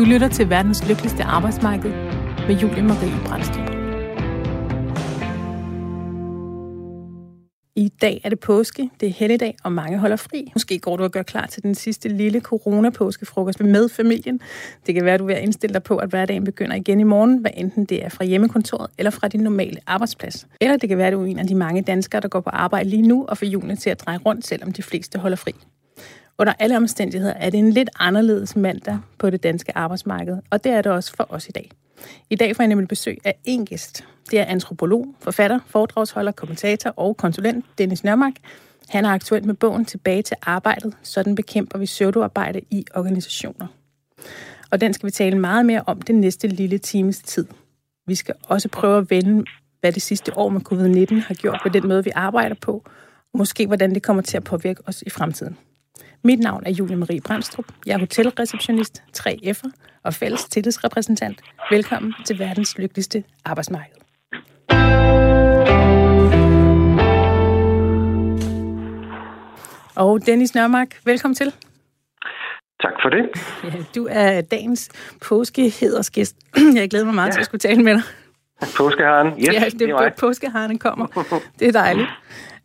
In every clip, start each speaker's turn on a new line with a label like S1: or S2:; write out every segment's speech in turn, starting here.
S1: Du lytter til verdens lykkeligste arbejdsmarked med Julie Marie Brandstrup. I dag er det påske, det er helligdag, og mange holder fri. Måske går du og gør klar til den sidste lille corona-påskefrokost med familien. Det kan være, at du vil indstille dig på, at hverdagen begynder igen i morgen, hvad enten det er fra hjemmekontoret eller fra din normale arbejdsplads. Eller det kan være, at du er en af de mange danskere, der går på arbejde lige nu og får julen til at dreje rundt, selvom de fleste holder fri. Under alle omstændigheder er det en lidt anderledes mandag på det danske arbejdsmarked, og det er det også for os i dag. I dag får jeg nemlig besøg af en gæst. Det er antropolog, forfatter, foredragsholder, kommentator og konsulent Dennis Nørmark. Han er aktuelt med bogen Tilbage til arbejdet. Sådan bekæmper vi pseudoarbejde i organisationer. Og den skal vi tale meget mere om den næste lille times tid. Vi skal også prøve at vende, hvad det sidste år med covid-19 har gjort ved den måde, vi arbejder på, og måske hvordan det kommer til at påvirke os i fremtiden. Mit navn er Julie Marie Brandstrup. Jeg er hotelreceptionist, 3F'er og fælles tillidsrepræsentant. Velkommen til verdens lykkeligste arbejdsmarked. Og Dennis Nørmark, velkommen til.
S2: Tak for det.
S1: Ja, du er dagens påskehedersgæst. Jeg glæder mig meget ja. til at skulle tale med dig.
S2: Påskeharen, yes,
S1: ja, det, det er påskeharen kommer. Det er dejligt.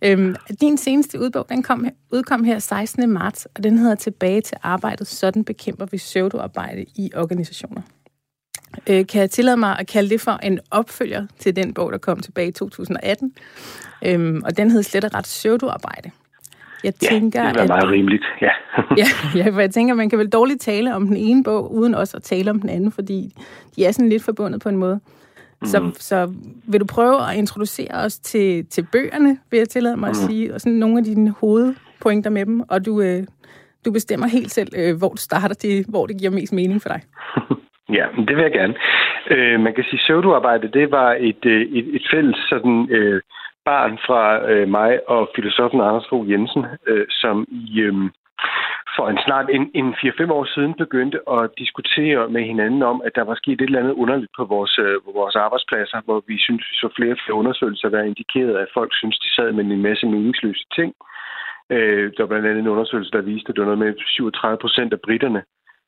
S1: Øhm, din seneste udbog, den kom, udkom her 16. marts, og den hedder Tilbage til arbejdet. Sådan bekæmper vi pseudoarbejde i organisationer. Øh, kan jeg tillade mig at kalde det for en opfølger til den bog, der kom tilbage i 2018? Øhm, og den hed slet og ret pseudoarbejde.
S2: Jeg tænker, ja, det er meget at, rimeligt, ja.
S1: ja. Ja, for jeg tænker, man kan vel dårligt tale om den ene bog, uden også at tale om den anden, fordi de er sådan lidt forbundet på en måde. Mm. Så, så vil du prøve at introducere os til, til bøgerne, vil jeg tillade mig mm. at sige, og sådan nogle af dine hovedpointer med dem, og du, øh, du bestemmer helt selv, øh, hvor du starter, det, hvor det giver mest mening for dig.
S2: ja, det vil jeg gerne. Øh, man kan sige, at pseudoarbejde, det var et, øh, et, et fælles sådan, øh, barn fra øh, mig og filosofen Anders Fogh Jensen, øh, som i... Øh, for en snart en, en 4-5 år siden begyndte at diskutere med hinanden om, at der var sket et eller andet underligt på vores, øh, vores arbejdspladser, hvor vi synes, vi så flere og flere undersøgelser, der indikerede, at folk synes, de sad med en masse meningsløse ting. Øh, der var blandt andet en undersøgelse, der viste, at det var noget med 37 procent af britterne,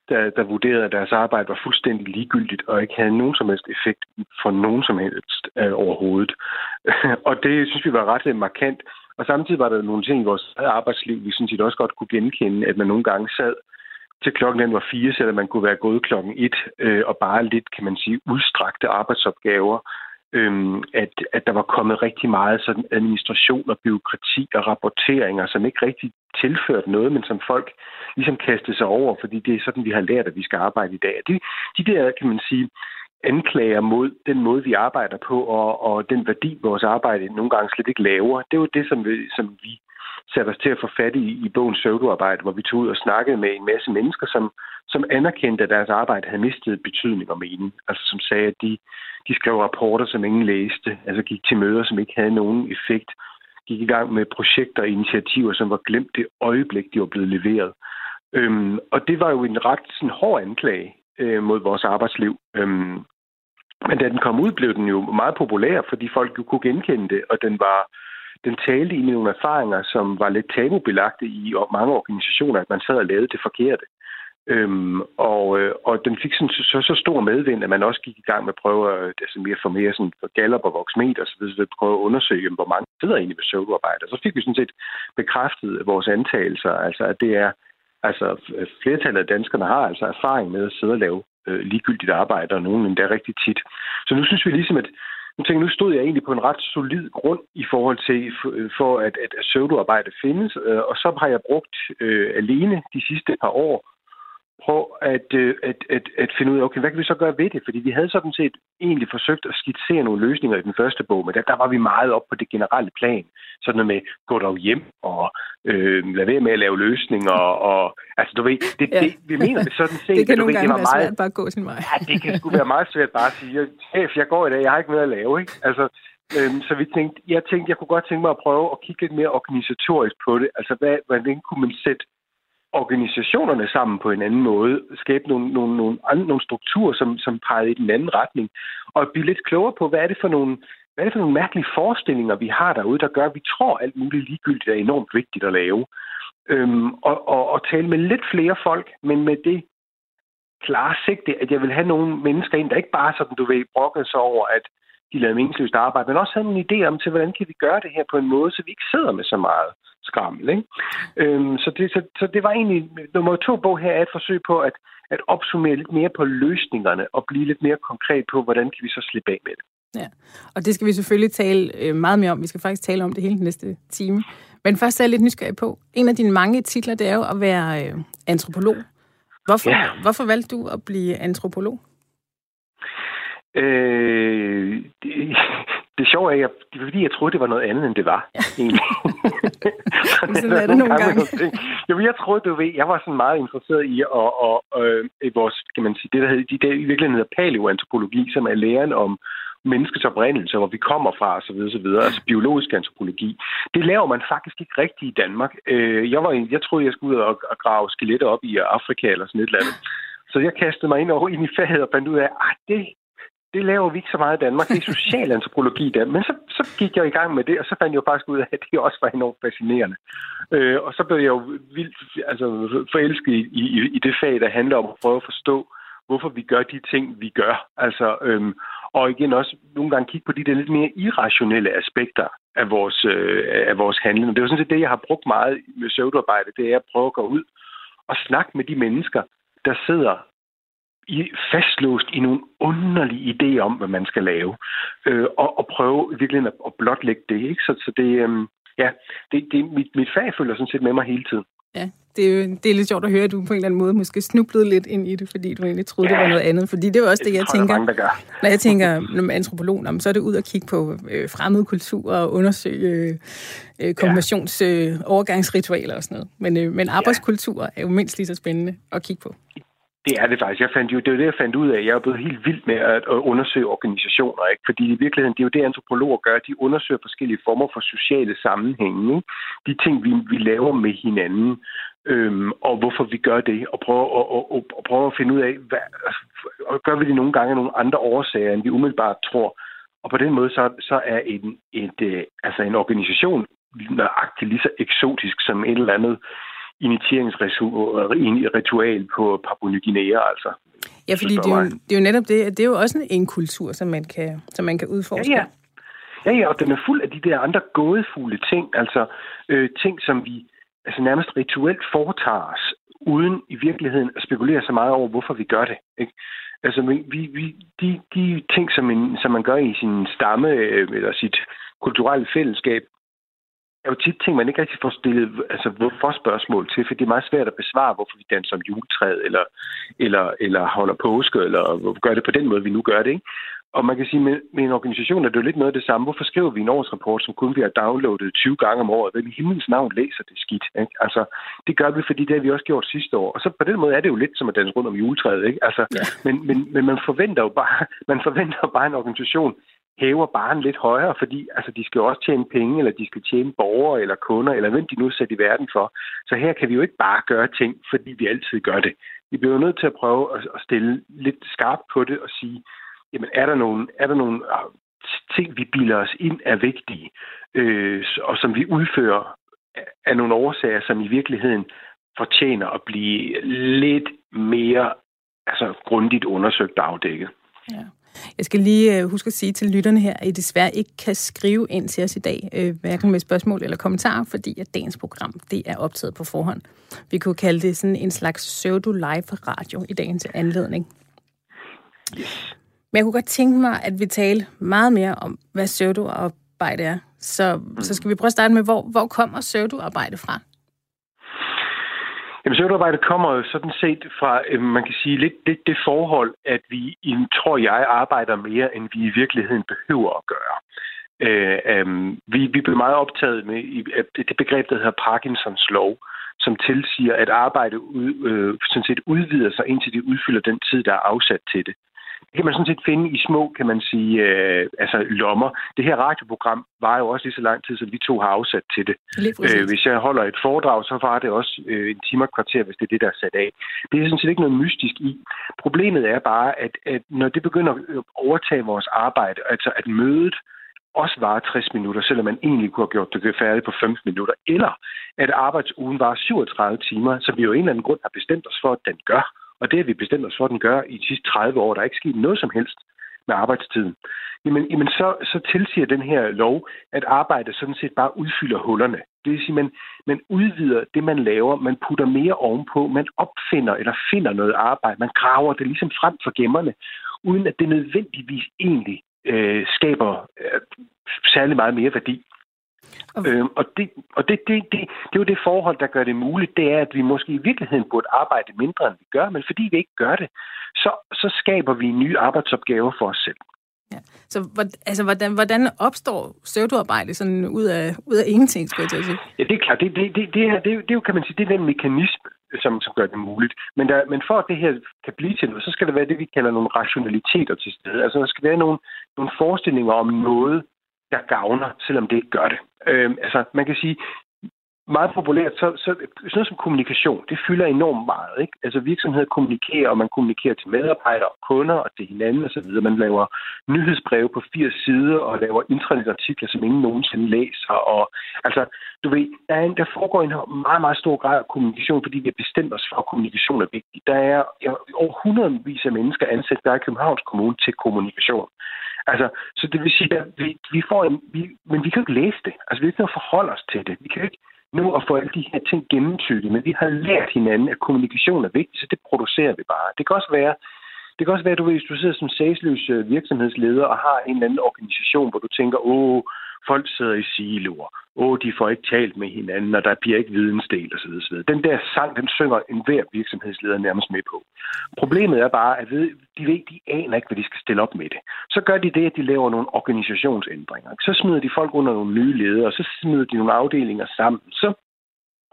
S2: der, der vurderede, at deres arbejde var fuldstændig ligegyldigt og ikke havde nogen som helst effekt for nogen som helst øh, overhovedet. og det synes vi var ret markant. Og samtidig var der nogle ting i vores arbejdsliv, vi sådan set også godt kunne genkende, at man nogle gange sad til klokken den var fire, selvom man kunne være gået klokken et, øh, og bare lidt, kan man sige, udstrakte arbejdsopgaver. Øhm, at, at der var kommet rigtig meget sådan administration og byråkrati og rapporteringer, som ikke rigtig tilførte noget, men som folk ligesom kastede sig over, fordi det er sådan, vi har lært, at vi skal arbejde i dag. De, de der, kan man sige, anklager mod den måde, vi arbejder på, og, og den værdi, vores arbejde nogle gange slet ikke laver. Det var det, som vi, som vi satte os til at få fat i i bogen Søvdearbejde, hvor vi tog ud og snakkede med en masse mennesker, som, som anerkendte, at deres arbejde havde mistet betydning og mening. Altså som sagde, at de, de skrev rapporter, som ingen læste, altså gik til møder, som ikke havde nogen effekt, gik i gang med projekter og initiativer, som var glemt det øjeblik, de var blevet leveret. Øhm, og det var jo en ret sådan, hård anklage øh, mod vores arbejdsliv. Øhm, men da den kom ud, blev den jo meget populær, fordi folk jo kunne genkende det, og den var den talte i nogle erfaringer, som var lidt tabubelagte i mange organisationer, at man sad og lavede det forkerte. Øhm, og, øh, og den fik sådan, så, så stor medvind, at man også gik i gang med at prøve at altså mere for mere sådan, for Gallup og Voxmeter så vi prøve at undersøge, hvor mange sidder egentlig med søvnarbejde. Så fik vi sådan set bekræftet vores antagelser, altså at det er, altså flertallet af danskerne har altså erfaring med at sidde og lave øh, ligegyldigt arbejde, og nogen endda rigtig tit. Så nu synes vi ligesom, at nu, tænker, nu stod jeg egentlig på en ret solid grund i forhold til, øh, for at, at, pseudoarbejde findes, øh, og så har jeg brugt øh, alene de sidste par år prøve at, øh, at, at, at finde ud af, okay, hvad kan vi så gøre ved det? Fordi vi havde sådan set egentlig forsøgt at skitsere nogle løsninger i den første bog, men der, der var vi meget op på det generelle plan. Sådan noget med, gå dog hjem og øh, lad være med at lave løsninger. Og, altså, du ved, det, ja. det, vi mener det sådan set.
S1: det kan nogle
S2: ved,
S1: gange
S2: det var
S1: være
S2: meget,
S1: svært bare at gå sin vej.
S2: ja, det kan sgu være meget svært bare at sige, chef, jeg går i dag, jeg har ikke noget at lave. Ikke? Altså, Øhm, så vi tænkte, jeg tænkte, jeg kunne godt tænke mig at prøve at kigge lidt mere organisatorisk på det. Altså, hvad, hvordan kunne man sætte organisationerne sammen på en anden måde, skabe nogle, nogle, nogle, andre, nogle strukturer, som, som pegede i den anden retning, og blive lidt klogere på, hvad er det for nogle, hvad er det for nogle mærkelige forestillinger, vi har derude, der gør, at vi tror, at alt muligt ligegyldigt er enormt vigtigt at lave. Øhm, og, og, og tale med lidt flere folk, men med det klare sigte, at jeg vil have nogle mennesker ind, der ikke bare sådan, du ved, brokker sig over, at de lavede meningsløst arbejde, men også have en idé om til, hvordan kan vi gøre det her på en måde, så vi ikke sidder med så meget skrammel. Ikke? Øhm, så, det, så, så det var egentlig, nummer to bog her er et forsøg på at, at opsummere lidt mere på løsningerne og blive lidt mere konkret på, hvordan kan vi så slippe af med det.
S1: Ja, og det skal vi selvfølgelig tale øh, meget mere om. Vi skal faktisk tale om det hele næste time. Men først er jeg lidt nysgerrig på, en af dine mange titler, det er jo at være øh, antropolog. Hvorfor, ja. hvorfor valgte du at blive antropolog?
S2: Øh, det, det sjove er, at det var fordi, jeg troede, det var noget andet, end det var. Ja. Egentlig.
S1: sådan er det nogle gange.
S2: Jo, jeg troede, du ved, jeg var sådan meget interesseret i at, og, øh, i vores, kan man sige, det der hedder, de der i virkeligheden hedder paleoantropologi, som er læren om menneskets oprindelse, hvor vi kommer fra osv. osv. Altså biologisk antropologi. Det laver man faktisk ikke rigtigt i Danmark. Øh, jeg, var, jeg troede, jeg skulle ud og, og grave skeletter op i Afrika eller sådan et eller andet. Så jeg kastede mig ind over ind i faget og fandt ud af, at ah, det, det laver vi ikke så meget i Danmark. Det er social antropologi der. Men så, så gik jeg i gang med det, og så fandt jeg jo faktisk ud af, at det også var enormt fascinerende. Øh, og så blev jeg jo vildt altså, forelsket i, i, i det fag, der handler om at prøve at forstå, hvorfor vi gør de ting, vi gør. Altså, øhm, og igen også nogle gange kigge på de der lidt mere irrationelle aspekter af vores, øh, af vores handling. Det er jo sådan set det, jeg har brugt meget med søvdearbejde, det er at prøve at gå ud og snakke med de mennesker, der sidder i, fastlåst i nogle underlige idéer om, hvad man skal lave, øh, og, og prøve virkelig at, at blotlægge det. Ikke? Så, så det, øh, ja, det, det, mit, mit fag følger sådan set med mig hele tiden.
S1: Ja, det er, jo, det er lidt sjovt at høre, at du på en eller anden måde måske snublede lidt ind i det, fordi du egentlig troede, ja, det var noget andet. Fordi det er også det, jeg tænker,
S2: mange,
S1: når jeg tænker når antropolog, så er det ud at kigge på øh, fremmede kulturer og undersøge øh, kombinations øh, overgangsritualer og sådan noget. Men, øh, men arbejdskultur er jo mindst lige så spændende at kigge på.
S2: Det er det faktisk. Jeg fandt jo, det er det, jeg fandt ud af. Jeg er blevet helt vild med at, at undersøge organisationer. Ikke? Fordi i virkeligheden, det er jo det, antropologer gør. De undersøger forskellige former for sociale sammenhænge. Ikke? De ting, vi, vi laver med hinanden øhm, og hvorfor vi gør det, og prøver, og, og, og, og prøve at finde ud af, hvad, altså, og gør vi det nogle gange af nogle andre årsager, end vi umiddelbart tror. Og på den måde, så, så er en, et, øh, altså en organisation nøjagtigt lige så eksotisk som et eller andet initieringsritual på Papua Ny Guinea, altså.
S1: Ja, fordi det er, jo, det er jo netop det, at det er jo også en kultur, som man kan, som man kan udforske.
S2: Ja, ja. Ja, ja, og den er fuld af de der andre gådefulde ting, altså øh, ting, som vi altså nærmest rituelt foretager os, uden i virkeligheden at spekulere så meget over, hvorfor vi gør det. Ikke? Altså, vi, vi, de, de ting, som, en, som man gør i sin stamme øh, eller sit kulturelle fællesskab, er jo tit ting, man ikke rigtig får stillet altså, hvorfor spørgsmål til, for det er meget svært at besvare, hvorfor vi danser om juletræet, eller, eller, eller holder påske, eller gør det på den måde, vi nu gør det. Ikke? Og man kan sige, med, med en organisation er det jo lidt noget af det samme. Hvorfor skriver vi en årsrapport, som kun bliver downloadet 20 gange om året? Hvem i himlens navn læser det skidt? Ikke? Altså, det gør vi, fordi det har vi også gjort sidste år. Og så på den måde er det jo lidt som at danse rundt om juletræet. Ikke? Altså, ja. men, men, men man forventer jo bare, man forventer bare en organisation, hæver baren lidt højere, fordi altså, de skal jo også tjene penge, eller de skal tjene borgere eller kunder, eller hvem de nu sætter i verden for. Så her kan vi jo ikke bare gøre ting, fordi vi altid gør det. Vi bliver jo nødt til at prøve at stille lidt skarpt på det og sige, jamen er der nogle, er der nogle ah, ting, vi bilder os ind, er vigtige, øh, og som vi udfører af nogle årsager, som i virkeligheden fortjener at blive lidt mere altså, grundigt undersøgt og afdækket.
S1: Ja. Jeg skal lige øh, huske at sige til lytterne her, at I desværre ikke kan skrive ind til os i dag, øh, hverken med spørgsmål eller kommentarer, fordi at dagens program det er optaget på forhånd. Vi kunne kalde det sådan en slags pseudo-live radio i dagens anledning. Men jeg kunne godt tænke mig, at vi taler meget mere om, hvad pseudoarbejde er. Så, så skal vi prøve at starte med, hvor, hvor kommer pseudoarbejde fra?
S2: Jamen, søvnarbejde kommer jo sådan set fra, øh, man kan sige, lidt det, det forhold, at vi, tror jeg, arbejder mere, end vi i virkeligheden behøver at gøre. Øh, øh, vi, vi blev meget optaget med i, det begreb, der hedder Parkinsons lov, som tilsiger, at arbejde ud, øh, sådan set udvider sig, indtil det udfylder den tid, der er afsat til det. Det kan man sådan set finde i små, kan man sige, øh, altså lommer. Det her radioprogram var jo også lige så lang tid, som vi to har afsat til det. Øh, hvis jeg holder et foredrag, så var det også øh, en time og kvarter, hvis det er det, der er sat af. Det er sådan set ikke noget mystisk i. Problemet er bare, at, at når det begynder at overtage vores arbejde, altså at mødet også varer 60 minutter, selvom man egentlig kunne have gjort det færdigt på 15 minutter, eller at arbejdsugen var 37 timer, som vi jo en eller anden grund har bestemt os for, at den gør og det har vi bestemt os for, at den gør i de sidste 30 år. Der er ikke sket noget som helst med arbejdstiden. Jamen, jamen så, så tilsiger den her lov, at arbejdet sådan set bare udfylder hullerne. Det vil sige, at man, man udvider det, man laver, man putter mere ovenpå, man opfinder eller finder noget arbejde, man graver det ligesom frem for gemmerne, uden at det nødvendigvis egentlig øh, skaber øh, særlig meget mere værdi. Okay. Øhm, og det, og det, det, det, det er jo det forhold, der gør det muligt, det er, at vi måske i virkeligheden burde arbejde mindre, end vi gør, men fordi vi ikke gør det, så, så skaber vi nye arbejdsopgaver for os selv.
S1: Ja. Så altså, hvordan, hvordan opstår pseudoarbejde sådan ud af, ud af ingenting, skulle jeg til at sige?
S2: Ja, det er klart. Det, det, det, det, er, det, det jo, kan man sige, det er den mekanisme, som, som gør det muligt. Men, der, men for at det her kan blive til noget, så skal der være det, vi kalder nogle rationaliteter til stede. Altså, der skal være nogle, nogle forestillinger om noget, der gavner, selvom det ikke gør det. Øh, altså, man kan sige, meget populært, så, så sådan noget som kommunikation, det fylder enormt meget. Ikke? Altså virksomheder kommunikerer, og man kommunikerer til medarbejdere og kunder og til hinanden osv. Man laver nyhedsbreve på 80 sider og laver intranetartikler, som ingen nogensinde læser. Og, altså, du ved, der, er en, der foregår en meget, meget stor grad af kommunikation, fordi vi har bestemt os for, at kommunikation er vigtigt. Der er over hundredvis af mennesker ansat der i Københavns Kommune til kommunikation. Altså, så det vil sige, at vi, vi får en, vi, men vi kan jo ikke læse det. Altså, vi kan ikke forholde os til det. Vi kan ikke nu at få alle de her ting gennemtykket, men vi har lært hinanden, at kommunikation er vigtigt, så det producerer vi bare. Det kan også være, det kan også være, at du, hvis du sidder som sagsløs øh, virksomhedsleder og har en eller anden organisation, hvor du tænker, åh, folk sidder i siloer, åh, de får ikke talt med hinanden, og der bliver ikke vidensdel osv. osv. Den der sang, den synger enhver virksomhedsleder nærmest med på. Problemet er bare, at de ved, de aner ikke, hvad de skal stille op med det. Så gør de det, at de laver nogle organisationsændringer. Så smider de folk under nogle nye ledere, og så smider de nogle afdelinger sammen. Så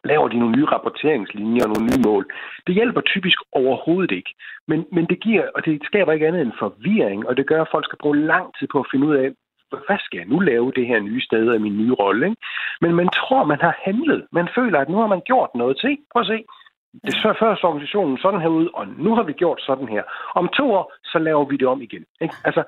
S2: laver de nogle nye rapporteringslinjer og nogle nye mål. Det hjælper typisk overhovedet ikke. Men, men det giver, og det skaber ikke andet end forvirring, og det gør, at folk skal bruge lang tid på at finde ud af, hvad skal jeg nu lave det her nye sted af min nye rolle? Ikke? Men man tror, man har handlet. Man føler, at nu har man gjort noget til. Prøv at se. Det så først organisationen sådan her ud, og nu har vi gjort sådan her. Om to år, så laver vi det om igen. Ikke? Altså,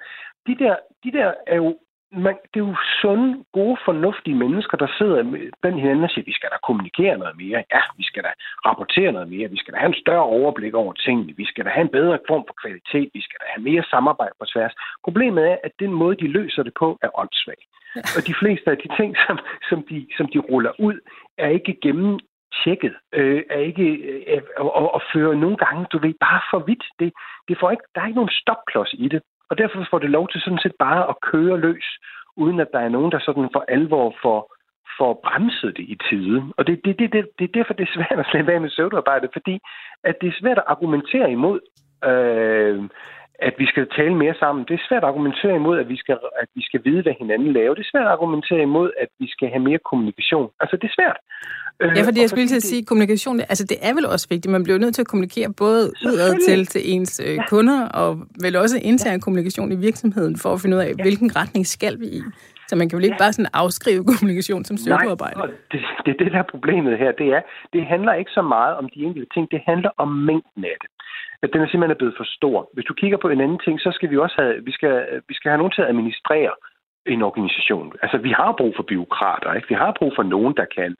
S2: de der, de der er jo man, det er jo sunde, gode, fornuftige mennesker, der sidder blandt hinanden og siger, vi skal da kommunikere noget mere. Ja, vi skal da rapportere noget mere. Vi skal da have en større overblik over tingene. Vi skal da have en bedre form for kvalitet. Vi skal da have mere samarbejde på tværs. Problemet er, at den måde, de løser det på, er åndssvag. Ja. Og de fleste af de ting, som, som, de, som de ruller ud, er ikke gennem tjekket, øh, er ikke øh, og, og fører nogle gange, du ved, bare for vidt. Det, det får ikke, der er ikke nogen stopklods i det. Og derfor får det lov til sådan set bare at køre løs, uden at der er nogen, der sådan for alvor får, får bremset det i tide. Og det, det, det, det, det er derfor, det er svært at slippe af med søvdearbejde, fordi at det er svært at argumentere imod, øh, at vi skal tale mere sammen. Det er svært at argumentere imod, at vi skal, at vi skal vide, hvad hinanden laver. Det er svært at argumentere imod, at vi skal have mere kommunikation. Altså, det er svært.
S1: Ja, fordi jeg skulle til at sige, at kommunikation, altså det er vel også vigtigt. Man bliver nødt til at kommunikere både udad til, til ens øh, ja. kunder, og vel også intern ja. kommunikation i virksomheden, for at finde ud af, ja. hvilken retning skal vi i. Så man kan jo ikke ja. bare sådan afskrive kommunikation som støttearbejde. Nej,
S2: det, det det, der er problemet her. Det er, det handler ikke så meget om de enkelte ting, det handler om mængden af det. At den er simpelthen blevet for stor. Hvis du kigger på en anden ting, så skal vi også have, vi skal, vi skal have nogen til at administrere en organisation. Altså, vi har brug for byråkrater, ikke? Vi har brug for nogen, der kan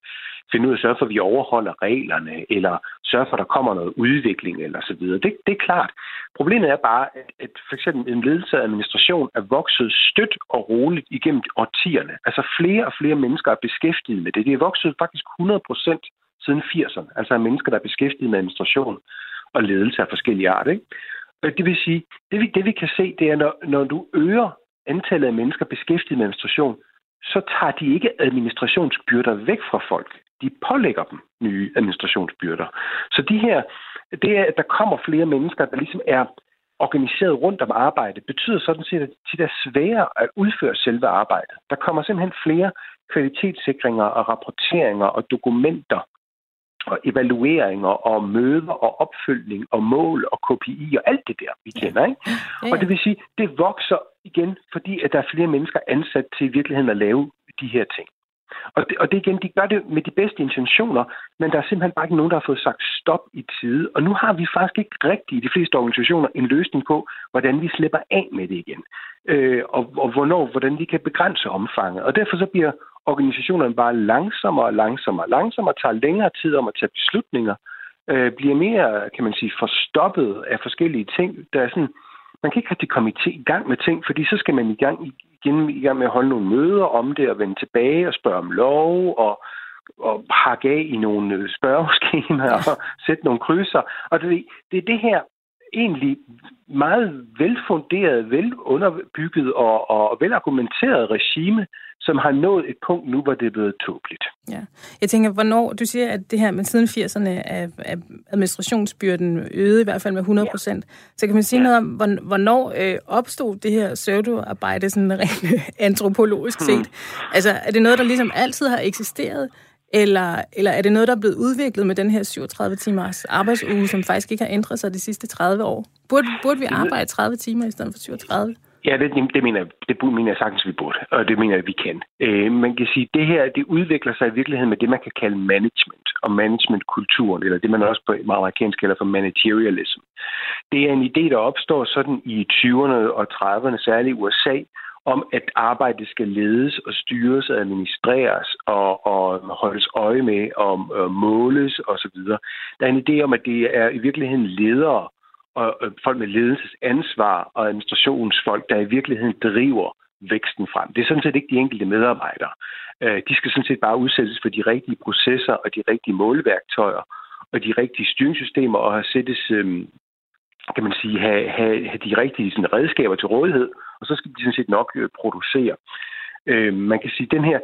S2: finde ud af at sørge for, at vi overholder reglerne, eller sørge for, at der kommer noget udvikling, eller så videre. Det, det er klart. Problemet er bare, at, at for eksempel en ledelse af administration er vokset stødt og roligt igennem årtierne. Altså flere og flere mennesker er beskæftiget med det. Det er vokset faktisk 100 procent siden 80'erne. Altså mennesker, der er beskæftiget med administration og ledelse af forskellige art. Ikke? Det vil sige, det vi, det vi kan se, det er, når, når du øger antallet af mennesker beskæftiget med administration, så tager de ikke administrationsbyrder væk fra folk. De pålægger dem nye administrationsbyrder. Så de her, det er, at der kommer flere mennesker, der ligesom er organiseret rundt om arbejdet, betyder sådan set, at det er sværere at udføre selve arbejdet. Der kommer simpelthen flere kvalitetssikringer og rapporteringer og dokumenter og evalueringer og møder og opfølgning og mål og KPI og alt det der, vi kender. Ikke? Ja, ja. Og det vil sige, det vokser igen, fordi at der er flere mennesker ansat til i virkeligheden at lave de her ting. Og det, og det igen, de gør det med de bedste intentioner, men der er simpelthen bare ikke nogen, der har fået sagt stop i tide. Og nu har vi faktisk ikke rigtig i de fleste organisationer en løsning på, hvordan vi slipper af med det igen. Øh, og, og hvornår, hvordan vi kan begrænse omfanget. Og derfor så bliver organisationerne bare langsommere og langsommere og langsommere, tager længere tid om at tage beslutninger, øh, bliver mere, kan man sige, forstoppet af forskellige ting. Der er sådan, man kan ikke rigtig komme i, gang med ting, fordi så skal man i gang, igen i gang med at holde nogle møder om det og vende tilbage og spørge om lov og, og hakke af i nogle spørgeskemaer og sætte nogle krydser. Og det, det er det her egentlig meget velfunderet, velunderbygget og, og velargumenteret regime, som har nået et punkt nu, hvor det er blevet tåbeligt.
S1: Ja. Jeg tænker, hvornår, du siger, at det her med siden 80'erne er, er administrationsbyrden øget i hvert fald med 100 procent. Ja. Så kan man sige ja. noget om, hvornår øh, opstod det her pseudoarbejde sådan rent antropologisk set? Hmm. Altså, er det noget, der ligesom altid har eksisteret? Eller, eller er det noget, der er blevet udviklet med den her 37 timers arbejdsuge, som faktisk ikke har ændret sig de sidste 30 år? Burde, burde vi arbejde 30 timer i stedet for 37?
S2: Ja, det, det, mener, det mener jeg sagtens, vi burde, og det mener jeg, vi kan. Øh, man kan sige, at det her det udvikler sig i virkeligheden med det, man kan kalde management og managementkulturen, eller det, man også på amerikansk kalder for managerialism. Det er en idé, der opstår sådan i 20'erne og 30'erne, særligt i USA, om, at arbejdet skal ledes og styres og administreres og, og holdes øje med øh, og, og måles osv. Der er en idé om, at det er i virkeligheden ledere og øh, folk med ledelsesansvar og administrationsfolk, der i virkeligheden driver væksten frem. Det er sådan set ikke de enkelte medarbejdere. Øh, de skal sådan set bare udsættes for de rigtige processer og de rigtige måleværktøjer og de rigtige styringssystemer og have sættes, øhm, kan man sige, have, have, have de rigtige sådan, redskaber til rådighed, og så skal de sådan set nok øh, producere. Øh, man kan sige, den her,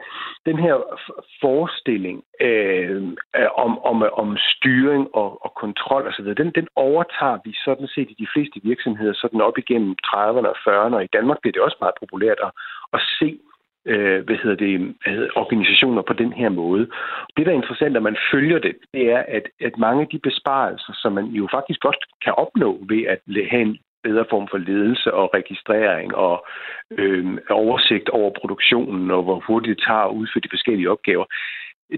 S2: den her forestilling øh, om, om, om styring og, og kontrol osv., den, den overtager vi sådan set i de fleste virksomheder sådan op igennem 30'erne og 40'erne, og i Danmark bliver det også meget populært at, at se øh, hvad hedder det, hvad hedder, organisationer på den her måde. Det, der er interessant, at man følger det, det er, at, at mange af de besparelser, som man jo faktisk godt kan opnå ved at have en bedre form for ledelse og registrering og øh, oversigt over produktionen og hvor hurtigt det tager at udføre de forskellige opgaver.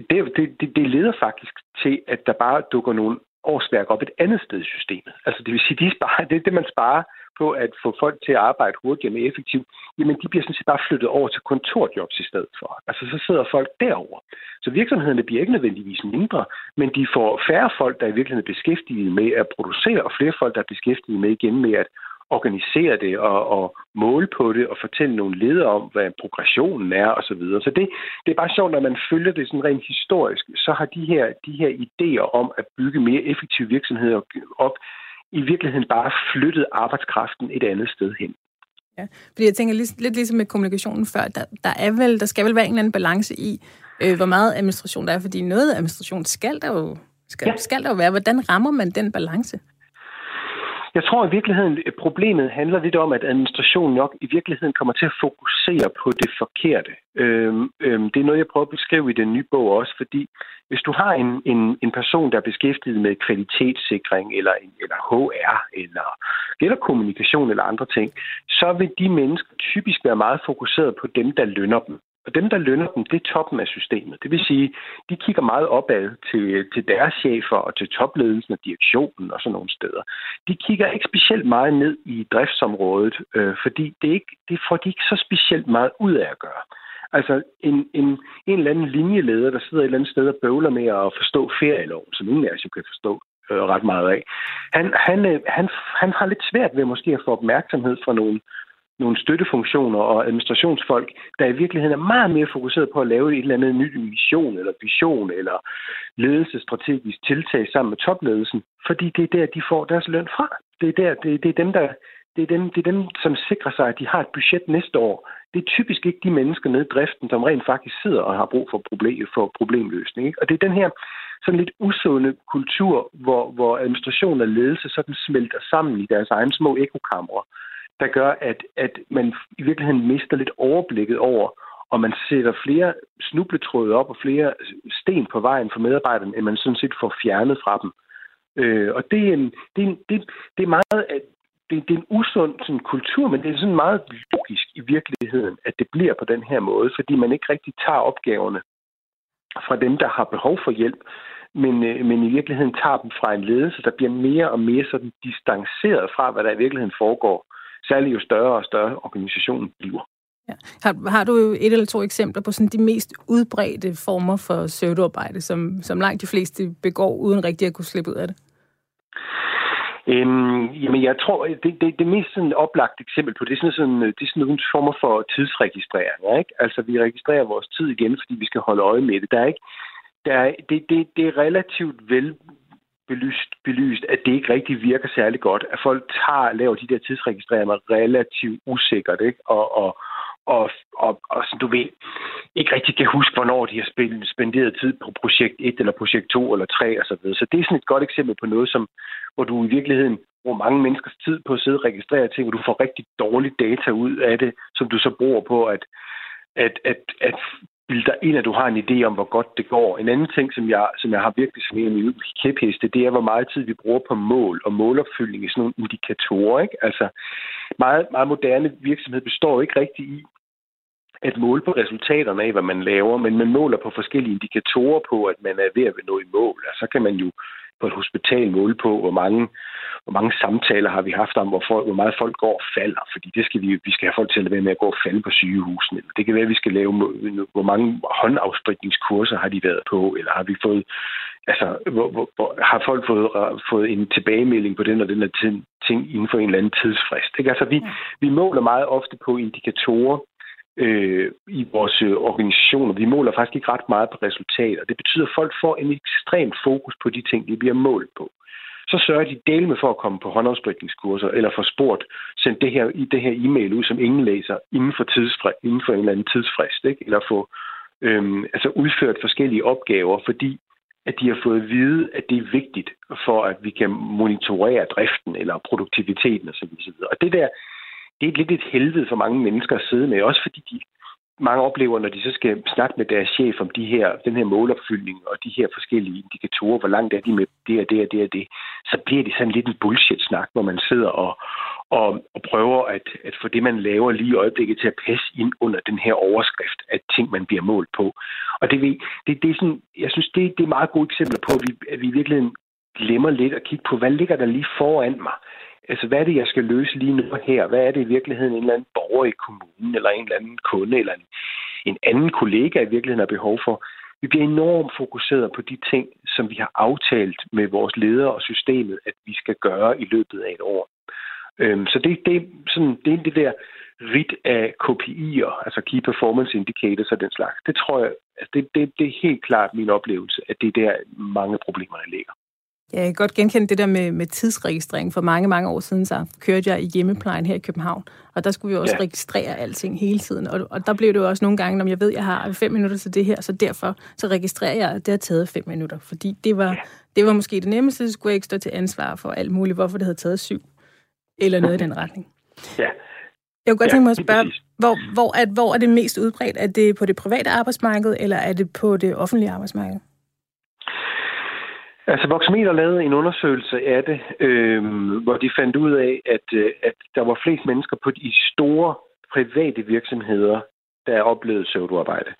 S2: Det, det, det leder faktisk til, at der bare dukker nogle årsværk op et andet sted i systemet. Altså det vil sige, de sparer, det er det, man sparer på at få folk til at arbejde hurtigere og mere effektivt, jamen de bliver sådan set bare flyttet over til kontorjobs i stedet for. Altså så sidder folk derover. Så virksomhederne bliver ikke nødvendigvis mindre, men de får færre folk, der i virkeligheden beskæftiget med at producere, og flere folk, der er beskæftiget med igen med at organisere det og, og måle på det og fortælle nogle ledere om, hvad progressionen er osv. Så, videre. så det, det er bare sjovt, når man følger det sådan rent historisk, så har de her, de her idéer om at bygge mere effektive virksomheder op, i virkeligheden bare flyttet arbejdskraften et andet sted hen.
S1: Ja, fordi jeg tænker lidt, lidt ligesom med kommunikationen før, der, der, er vel, der skal vel være en eller anden balance i, øh, hvor meget administration der er, fordi noget administration skal der jo, skal, ja. skal der jo være. Hvordan rammer man den balance?
S2: Jeg tror i virkeligheden, at problemet handler lidt om, at administrationen nok i virkeligheden kommer til at fokusere på det forkerte. Øhm, øhm, det er noget, jeg prøver at beskrive i den nye bog også, fordi hvis du har en, en, en person, der er beskæftiget med kvalitetssikring, eller, eller HR, eller, eller kommunikation, eller andre ting, så vil de mennesker typisk være meget fokuseret på dem, der lønner dem. Og dem, der lønner dem, det er toppen af systemet. Det vil sige, de kigger meget opad til, til deres chefer og til topledelsen og direktionen og sådan nogle steder. De kigger ikke specielt meget ned i driftsområdet, øh, fordi det, ikke, det får de ikke så specielt meget ud af at gøre. Altså en, en, en eller anden linjeleder, der sidder et eller andet sted og bøvler med at forstå ferieloven, som ingen af os jo kan forstå øh, ret meget af. Han, han, øh, han, han har lidt svært ved måske at få opmærksomhed fra nogle nogle støttefunktioner og administrationsfolk, der i virkeligheden er meget mere fokuseret på at lave et eller andet nyt mission eller vision eller ledelsesstrategisk tiltag sammen med topledelsen, fordi det er der, de får deres løn fra. Det er, der, det, det er dem, der det er, dem, det er dem, som sikrer sig, at de har et budget næste år. Det er typisk ikke de mennesker nede i driften, som rent faktisk sidder og har brug for, problem, for problemløsning. Ikke? Og det er den her sådan lidt usunde kultur, hvor, hvor administration og ledelse sådan smelter sammen i deres egne små ekokamre der gør, at, at man i virkeligheden mister lidt overblikket over, og man sætter flere snubletråde op og flere sten på vejen for medarbejderne, end man sådan set får fjernet fra dem. Øh, og det er, en, det, er en, det, det er meget det, det er en usund sådan, kultur, men det er sådan meget logisk i virkeligheden, at det bliver på den her måde, fordi man ikke rigtig tager opgaverne fra dem, der har behov for hjælp, men, øh, men i virkeligheden tager dem fra en ledelse, der bliver mere og mere sådan distanceret fra, hvad der i virkeligheden foregår særligt jo større og større organisationen bliver.
S1: Ja. Har, har du et eller to eksempler på sådan de mest udbredte former for pseudoarbejde, som, som langt de fleste begår, uden rigtig at kunne slippe ud af det?
S2: Øhm, jamen, jeg tror, det, det, det mest sådan oplagt eksempel på det er sådan, sådan, det er sådan nogle former for tidsregistrering. Ikke? Altså, vi registrerer vores tid igen, fordi vi skal holde øje med det. Der er ikke, der er, det, det, det er relativt vel belyst, belyst, at det ikke rigtig virker særlig godt. At folk tager, laver de der tidsregistreringer relativt usikkert, ikke? Og, og, og, og, og så du ved, ikke rigtig kan huske, hvornår de har spenderet tid på projekt 1 eller projekt 2 eller 3 og så videre. Så det er sådan et godt eksempel på noget, som, hvor du i virkeligheden bruger mange menneskers tid på at sidde og registrere ting, hvor du får rigtig dårlig data ud af det, som du så bruger på at, at, at, at bilder ind, at du har en idé om, hvor godt det går. En anden ting, som jeg, som jeg har virkelig som en af mine kæpheste, det er, hvor meget tid vi bruger på mål og målopfyldning i sådan nogle indikatorer. Ikke? Altså, meget, meget moderne virksomhed består ikke rigtig i at måle på resultaterne af, hvad man laver, men man måler på forskellige indikatorer på, at man er ved at nå i mål. Og så kan man jo på et hospital måle på, hvor mange, hvor mange samtaler har vi haft om, hvor, folk, hvor meget folk går og falder. Fordi det skal vi, vi skal have folk til at være med at gå og falde på sygehusene. Det kan være, at vi skal lave, hvor mange håndafspritningskurser har de været på, eller har vi fået, altså, hvor, hvor, hvor, har folk fået, fået en tilbagemelding på den og den her ting inden for en eller anden tidsfrist. Ikke? Altså, vi, vi måler meget ofte på indikatorer, øh, i vores øh, organisationer. Vi måler faktisk ikke ret meget på resultater. Det betyder, at folk får en ekstrem fokus på de ting, de bliver målt på. Så sørger de del med for at komme på håndafspritningskurser, eller få spurgt, send det her, i det her e-mail ud, som ingen læser, inden for, tidsfrist, inden for en eller anden tidsfrist, ikke? eller få øhm, altså udført forskellige opgaver, fordi at de har fået at vide, at det er vigtigt for, at vi kan monitorere driften eller produktiviteten osv. Og det der, det er lidt et helvede for mange mennesker at sidde med, også fordi de mange oplever, når de så skal snakke med deres chef om de her, den her målopfyldning og de her forskellige indikatorer, hvor langt er de med det og det og det og det, så bliver det sådan lidt en bullshit-snak, hvor man sidder og, og, og prøver at, at få det, man laver lige i øjeblikket til at passe ind under den her overskrift af ting, man bliver målt på. Og det, det, det er sådan, jeg synes, det, det er meget gode eksempler på, at vi, at vi virkelig glemmer lidt at kigge på, hvad ligger der lige foran mig? Altså, hvad er det, jeg skal løse lige nu her? Hvad er det i virkeligheden, en eller anden borger i kommunen, eller en eller anden kunde, eller en, en anden kollega i virkeligheden har behov for? Vi bliver enormt fokuseret på de ting, som vi har aftalt med vores ledere og systemet, at vi skal gøre i løbet af et år. Øhm, så det, det, sådan, det er det der rit af KPI'er, altså Key Performance Indicators og den slags. Det tror jeg, altså det, det, det er helt klart min oplevelse, at det er der mange problemer ligger.
S1: Ja, jeg kan godt genkende det der med, med tidsregistrering. For mange, mange år siden, så kørte jeg i hjemmeplejen her i København, og der skulle vi også ja. registrere alting hele tiden. Og, og der blev det jo også nogle gange, når jeg ved, at jeg har fem minutter til det her, så derfor så registrerer jeg, at det har taget fem minutter. Fordi det var, ja. det var måske det nemmeste, så skulle jeg ikke stå til ansvar for alt muligt, hvorfor det havde taget syv, eller noget i den retning.
S2: Ja.
S1: Jeg kunne godt tænke mig at spørge, hvor, hvor, er, hvor er det mest udbredt? Er det på det private arbejdsmarked, eller er det på det offentlige arbejdsmarked?
S2: Altså, Voxmeter lavede en undersøgelse af det, øh, hvor de fandt ud af, at, øh, at der var flest mennesker på de store private virksomheder, der oplevede pseudoarbejde.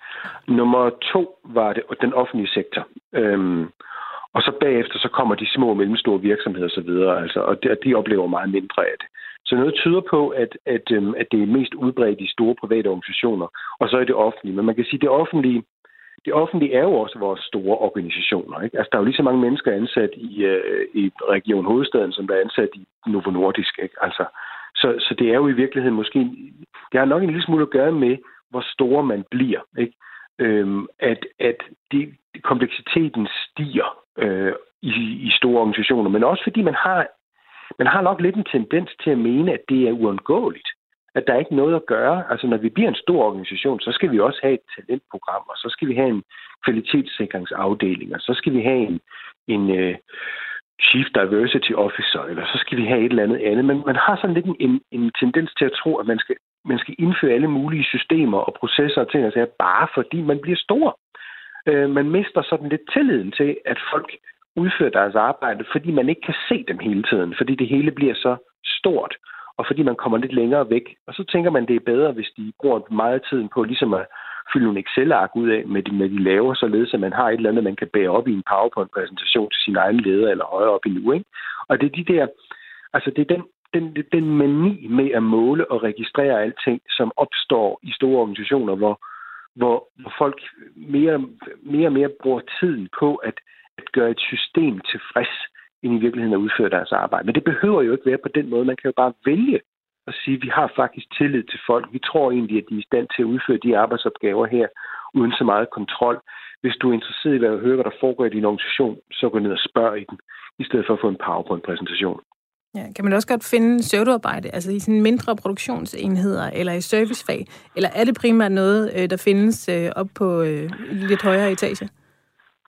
S2: Nummer to var det den offentlige sektor. Øh, og så bagefter så kommer de små og mellemstore virksomheder osv., altså, og de, de oplever meget mindre af det. Så noget tyder på, at, at, øhm, at det er mest udbredt i store private organisationer, og så er det offentlige. Men man kan sige, at det offentlige det offentlige er jo også vores store organisationer. Ikke? Altså, der er jo lige så mange mennesker ansat i, øh, i Region Hovedstaden, som der er ansat i Novo Nordisk. Ikke? Altså, så, så det er jo i virkeligheden måske... Det har nok en lille smule at gøre med, hvor store man bliver. Ikke? Øhm, at at det, kompleksiteten stiger øh, i, i store organisationer, men også fordi man har, man har nok lidt en tendens til at mene, at det er uundgåeligt at der er ikke noget at gøre. Altså, når vi bliver en stor organisation, så skal vi også have et talentprogram, og så skal vi have en kvalitetssikringsafdeling, og så skal vi have en, en uh, Chief Diversity Officer, eller så skal vi have et eller andet andet. Men man har sådan lidt en, en tendens til at tro, at man skal, man skal indføre alle mulige systemer og processer og ting, altså bare fordi man bliver stor. Uh, man mister sådan lidt tilliden til, at folk udfører deres arbejde, fordi man ikke kan se dem hele tiden, fordi det hele bliver så stort og fordi man kommer lidt længere væk. Og så tænker man, det er bedre, hvis de bruger meget tiden på ligesom at fylde nogle Excel-ark ud af med de, med de laver, således at man har et eller andet, man kan bære op i en PowerPoint-præsentation til sin egen leder eller højere op i nu. Ikke? Og det er de der, altså det er den den, den mani med at måle og registrere alting, som opstår i store organisationer, hvor, hvor, hvor folk mere, mere og mere bruger tiden på at, at gøre et system tilfreds, end i virkeligheden at udføre deres arbejde. Men det behøver jo ikke være på den måde. Man kan jo bare vælge at sige, at vi har faktisk tillid til folk. Vi tror egentlig, at de er i stand til at udføre de arbejdsopgaver her, uden så meget kontrol. Hvis du er interesseret i at høre, hvad der foregår i din organisation, så gå ned og spørg i den, i stedet for at få en PowerPoint-præsentation.
S1: Ja, kan man også godt finde pseudoarbejde, altså i sådan mindre produktionsenheder eller i servicefag? Eller er det primært noget, øh, der findes øh, op på øh, lidt højere etage?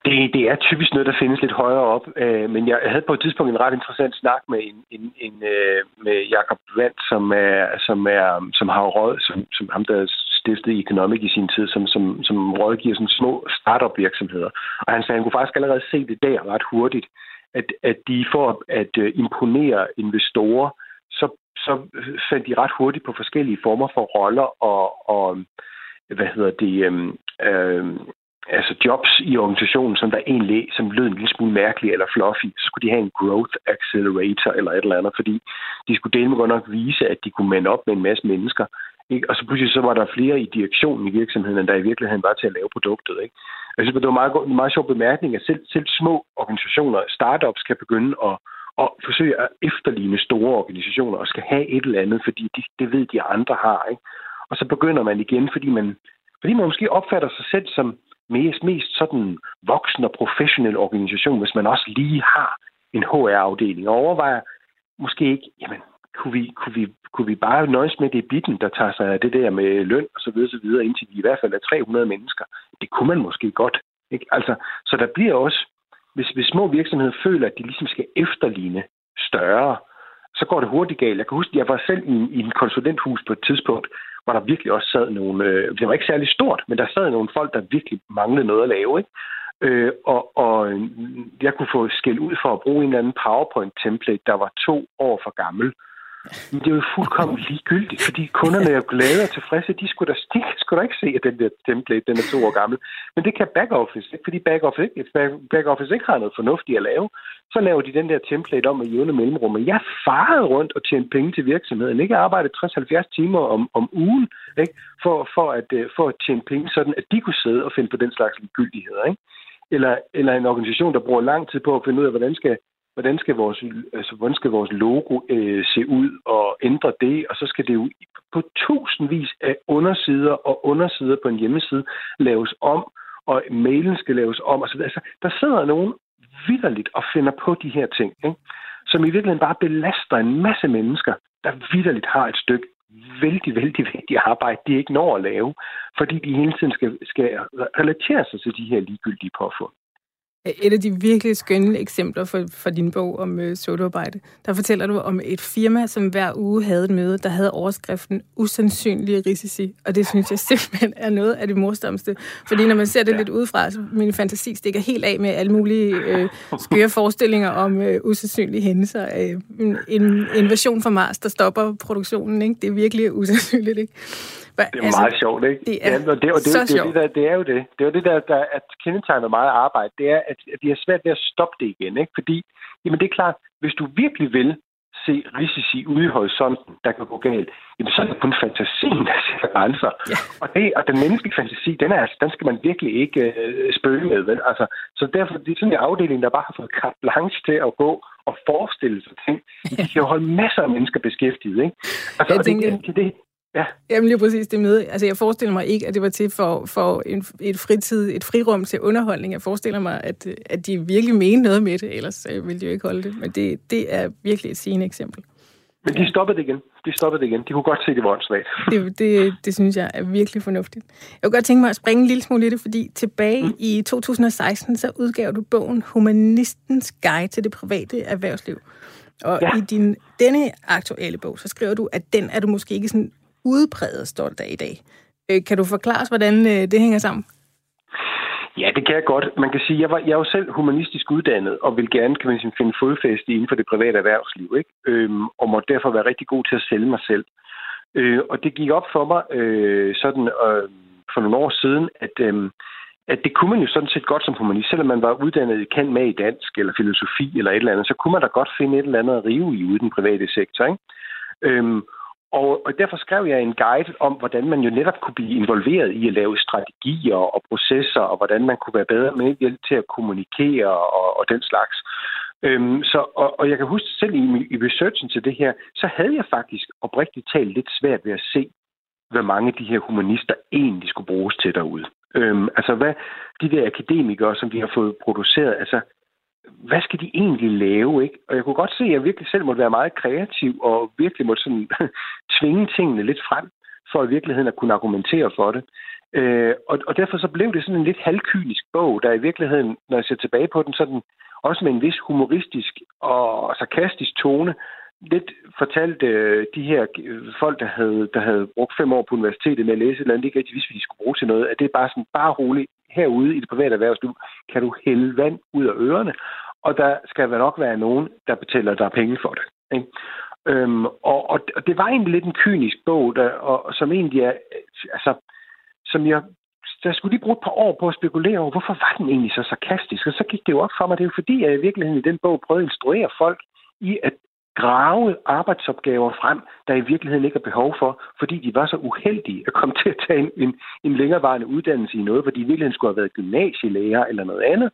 S2: Det, det er typisk noget, der findes lidt højere op, øh, men jeg havde på et tidspunkt en ret interessant snak med en, en, en øh, med Jakob Vand, som er som er som har råd, som, som ham der stiftede Economic i sin tid, som, som, som rådgiver sådan små startup virksomheder. Og han sagde, at han kunne faktisk allerede se det der ret hurtigt, at, at de for at øh, imponere investorer, så, så fandt de ret hurtigt på forskellige former for roller og, og hvad hedder det, øh, øhm, øhm altså jobs i organisationen, som der egentlig som lød en lille smule mærkelig eller fluffy, så skulle de have en growth accelerator eller et eller andet, fordi de skulle dele med godt nok vise, at de kunne mande op med en masse mennesker. Ikke? Og så pludselig så var der flere i direktionen i virksomheden, end der i virkeligheden var til at lave produktet. Ikke? Jeg synes, det var en meget, en meget sjov bemærkning, at selv, selv små organisationer, startups, kan begynde at, at forsøge at efterligne store organisationer og skal have et eller andet, fordi de, det ved de andre har. Ikke? Og så begynder man igen, fordi man, fordi man måske opfatter sig selv som mest, mest sådan voksen og professionel organisation, hvis man også lige har en HR-afdeling og overvejer måske ikke, jamen, kunne vi, kunne vi, kunne vi bare nøjes med det bitten, der tager sig af det der med løn og så videre, så videre, indtil vi i hvert fald er 300 mennesker. Det kunne man måske godt. Ikke? Altså, så der bliver også, hvis, hvis små virksomheder føler, at de ligesom skal efterligne større, så går det hurtigt galt. Jeg kan huske, at jeg var selv i, i en konsulenthus på et tidspunkt, hvor der virkelig også sad nogle, øh, det var ikke særlig stort, men der sad nogle folk, der virkelig manglede noget at lave. Ikke? Øh, og, og øh, jeg kunne få skæld ud for at bruge en eller anden PowerPoint-template, der var to år for gammel. Men det er jo fuldkommen ligegyldigt, fordi kunderne er jo glade og tilfredse. De skulle da, de skulle da ikke se, at den der template den er to år gammel. Men det kan backoffice ikke, fordi backoffice ikke, backoffice ikke har noget fornuftigt at lave. Så laver de den der template om med jævne mellemrum. Men jeg farede rundt og tjente penge til virksomheden. Ikke arbejde 60-70 timer om, om ugen ikke? For, for, at, øh, for at tjene penge, sådan at de kunne sidde og finde på den slags ligegyldigheder. Ikke? Eller, eller en organisation, der bruger lang tid på at finde ud af, hvordan skal hvordan skal vores, altså, hvordan skal vores logo øh, se ud, og ændre det, og så skal det jo på tusindvis af undersider og undersider på en hjemmeside laves om, og mailen skal laves om, og så altså, der sidder nogen vidderligt og finder på de her ting, ikke? som i virkeligheden bare belaster en masse mennesker, der vidderligt har et stykke vældig, vældig vigtigt arbejde, de ikke når at lave, fordi de hele tiden skal, skal relatere sig til de her ligegyldige påfund.
S1: Et af de virkelig skønne eksempler for, for din bog om øh, sodarbejde, der fortæller du om et firma, som hver uge havde et møde, der havde overskriften usandsynlige risici. Og det synes jeg simpelthen er noget af det morsomste. Fordi når man ser det ja. lidt udefra, så min fantasi stikker helt af med alle mulige øh, skøre forestillinger om øh, usandsynlige hændelser. Øh, en invasion fra Mars, der stopper produktionen. Ikke? Det er virkelig usandsynligt. Ikke?
S2: Det er altså, meget sjovt, ikke?
S1: Det er,
S2: ja, og det, og det,
S1: så
S2: det, det, det, der, det er jo det. Det er jo det, der, der at kendetegner meget arbejde. Det er, at, at vi har svært ved at stoppe det igen, ikke? Fordi, jamen det er klart, hvis du virkelig vil se risici ude i horisonten, der kan gå galt, jamen så er det kun fantasien, der sætter grænser. Ja. Og, det, og den menneskelige fantasi, den, er, altså, den skal man virkelig ikke øh, spøge med. Vel? Altså, så derfor det er sådan en afdeling, der bare har fået carte blanche til at gå og forestille sig ting. De kan jo holde masser af mennesker beskæftiget. Ikke? Altså,
S1: jeg tænker,
S2: det, det,
S1: Ja. Jamen lige præcis det med. Altså jeg forestiller mig ikke, at det var til for, for en, et fritid, et frirum til underholdning. Jeg forestiller mig, at, at de virkelig mener noget med det, ellers øh, ville de jo ikke holde det. Men det, det er virkelig et sigende eksempel.
S2: Men de stoppede det igen. De stoppede det igen. De kunne godt se, det var svagt.
S1: Det, det, det synes jeg er virkelig fornuftigt. Jeg kunne godt tænke mig at springe en lille smule i det, fordi tilbage mm. i 2016, så udgav du bogen Humanistens Guide til det private erhvervsliv. Og ja. i din denne aktuelle bog, så skriver du, at den er du måske ikke sådan udpræget stolt af i dag. Øh, kan du forklare os, hvordan øh, det hænger sammen?
S2: Ja, det kan jeg godt. Man kan sige, jeg var jeg er jo selv humanistisk uddannet, og vil gerne kan man sige, finde fodfæste inden for det private erhvervsliv, ikke? Øhm, og må derfor være rigtig god til at sælge mig selv. Øh, og det gik op for mig øh, sådan øh, for nogle år siden, at, øh, at det kunne man jo sådan set godt som humanist, selvom man var uddannet kan med i dansk eller filosofi eller et eller andet, så kunne man da godt finde et eller andet at rive i ude i den private sektor. Ikke? Øhm, og, og derfor skrev jeg en guide om, hvordan man jo netop kunne blive involveret i at lave strategier og processer, og hvordan man kunne være bedre med hjælp til at kommunikere og, og den slags. Øhm, så, og, og jeg kan huske selv i, i researchen til det her, så havde jeg faktisk oprigtigt talt lidt svært ved at se, hvad mange af de her humanister egentlig skulle bruges til derude. Øhm, altså hvad de der akademikere, som vi har fået produceret, altså hvad skal de egentlig lave, ikke? Og jeg kunne godt se, at jeg virkelig selv måtte være meget kreativ, og virkelig måtte sådan tvinge tingene lidt frem, for i virkeligheden at kunne argumentere for det. Øh, og, og derfor så blev det sådan en lidt halvkynisk bog, der i virkeligheden, når jeg ser tilbage på den, sådan også med en vis humoristisk og sarkastisk tone, lidt fortalte øh, de her øh, folk, der havde, der havde brugt fem år på universitetet med at læse et eller andet, ikke rigtig vidste, hvad de skulle bruge til noget, at det er bare sådan, bare roligt, herude i det private erhvervsliv, kan du hælde vand ud af ørerne, og der skal vel nok være nogen, der betaler dig penge for det. Ikke? Øhm, og, og, og det var egentlig lidt en kynisk bog, der, og, som egentlig er, altså, som jeg der skulle lige bruge et par år på at spekulere over, hvorfor var den egentlig så sarkastisk? Og så gik det jo op for mig, det er jo fordi, at jeg i virkeligheden i den bog prøvede at instruere folk i at grave arbejdsopgaver frem, der i virkeligheden ikke er behov for, fordi de var så uheldige at komme til at tage en, en, en længerevarende uddannelse i noget, hvor de i virkeligheden skulle have været gymnasielærer eller noget andet.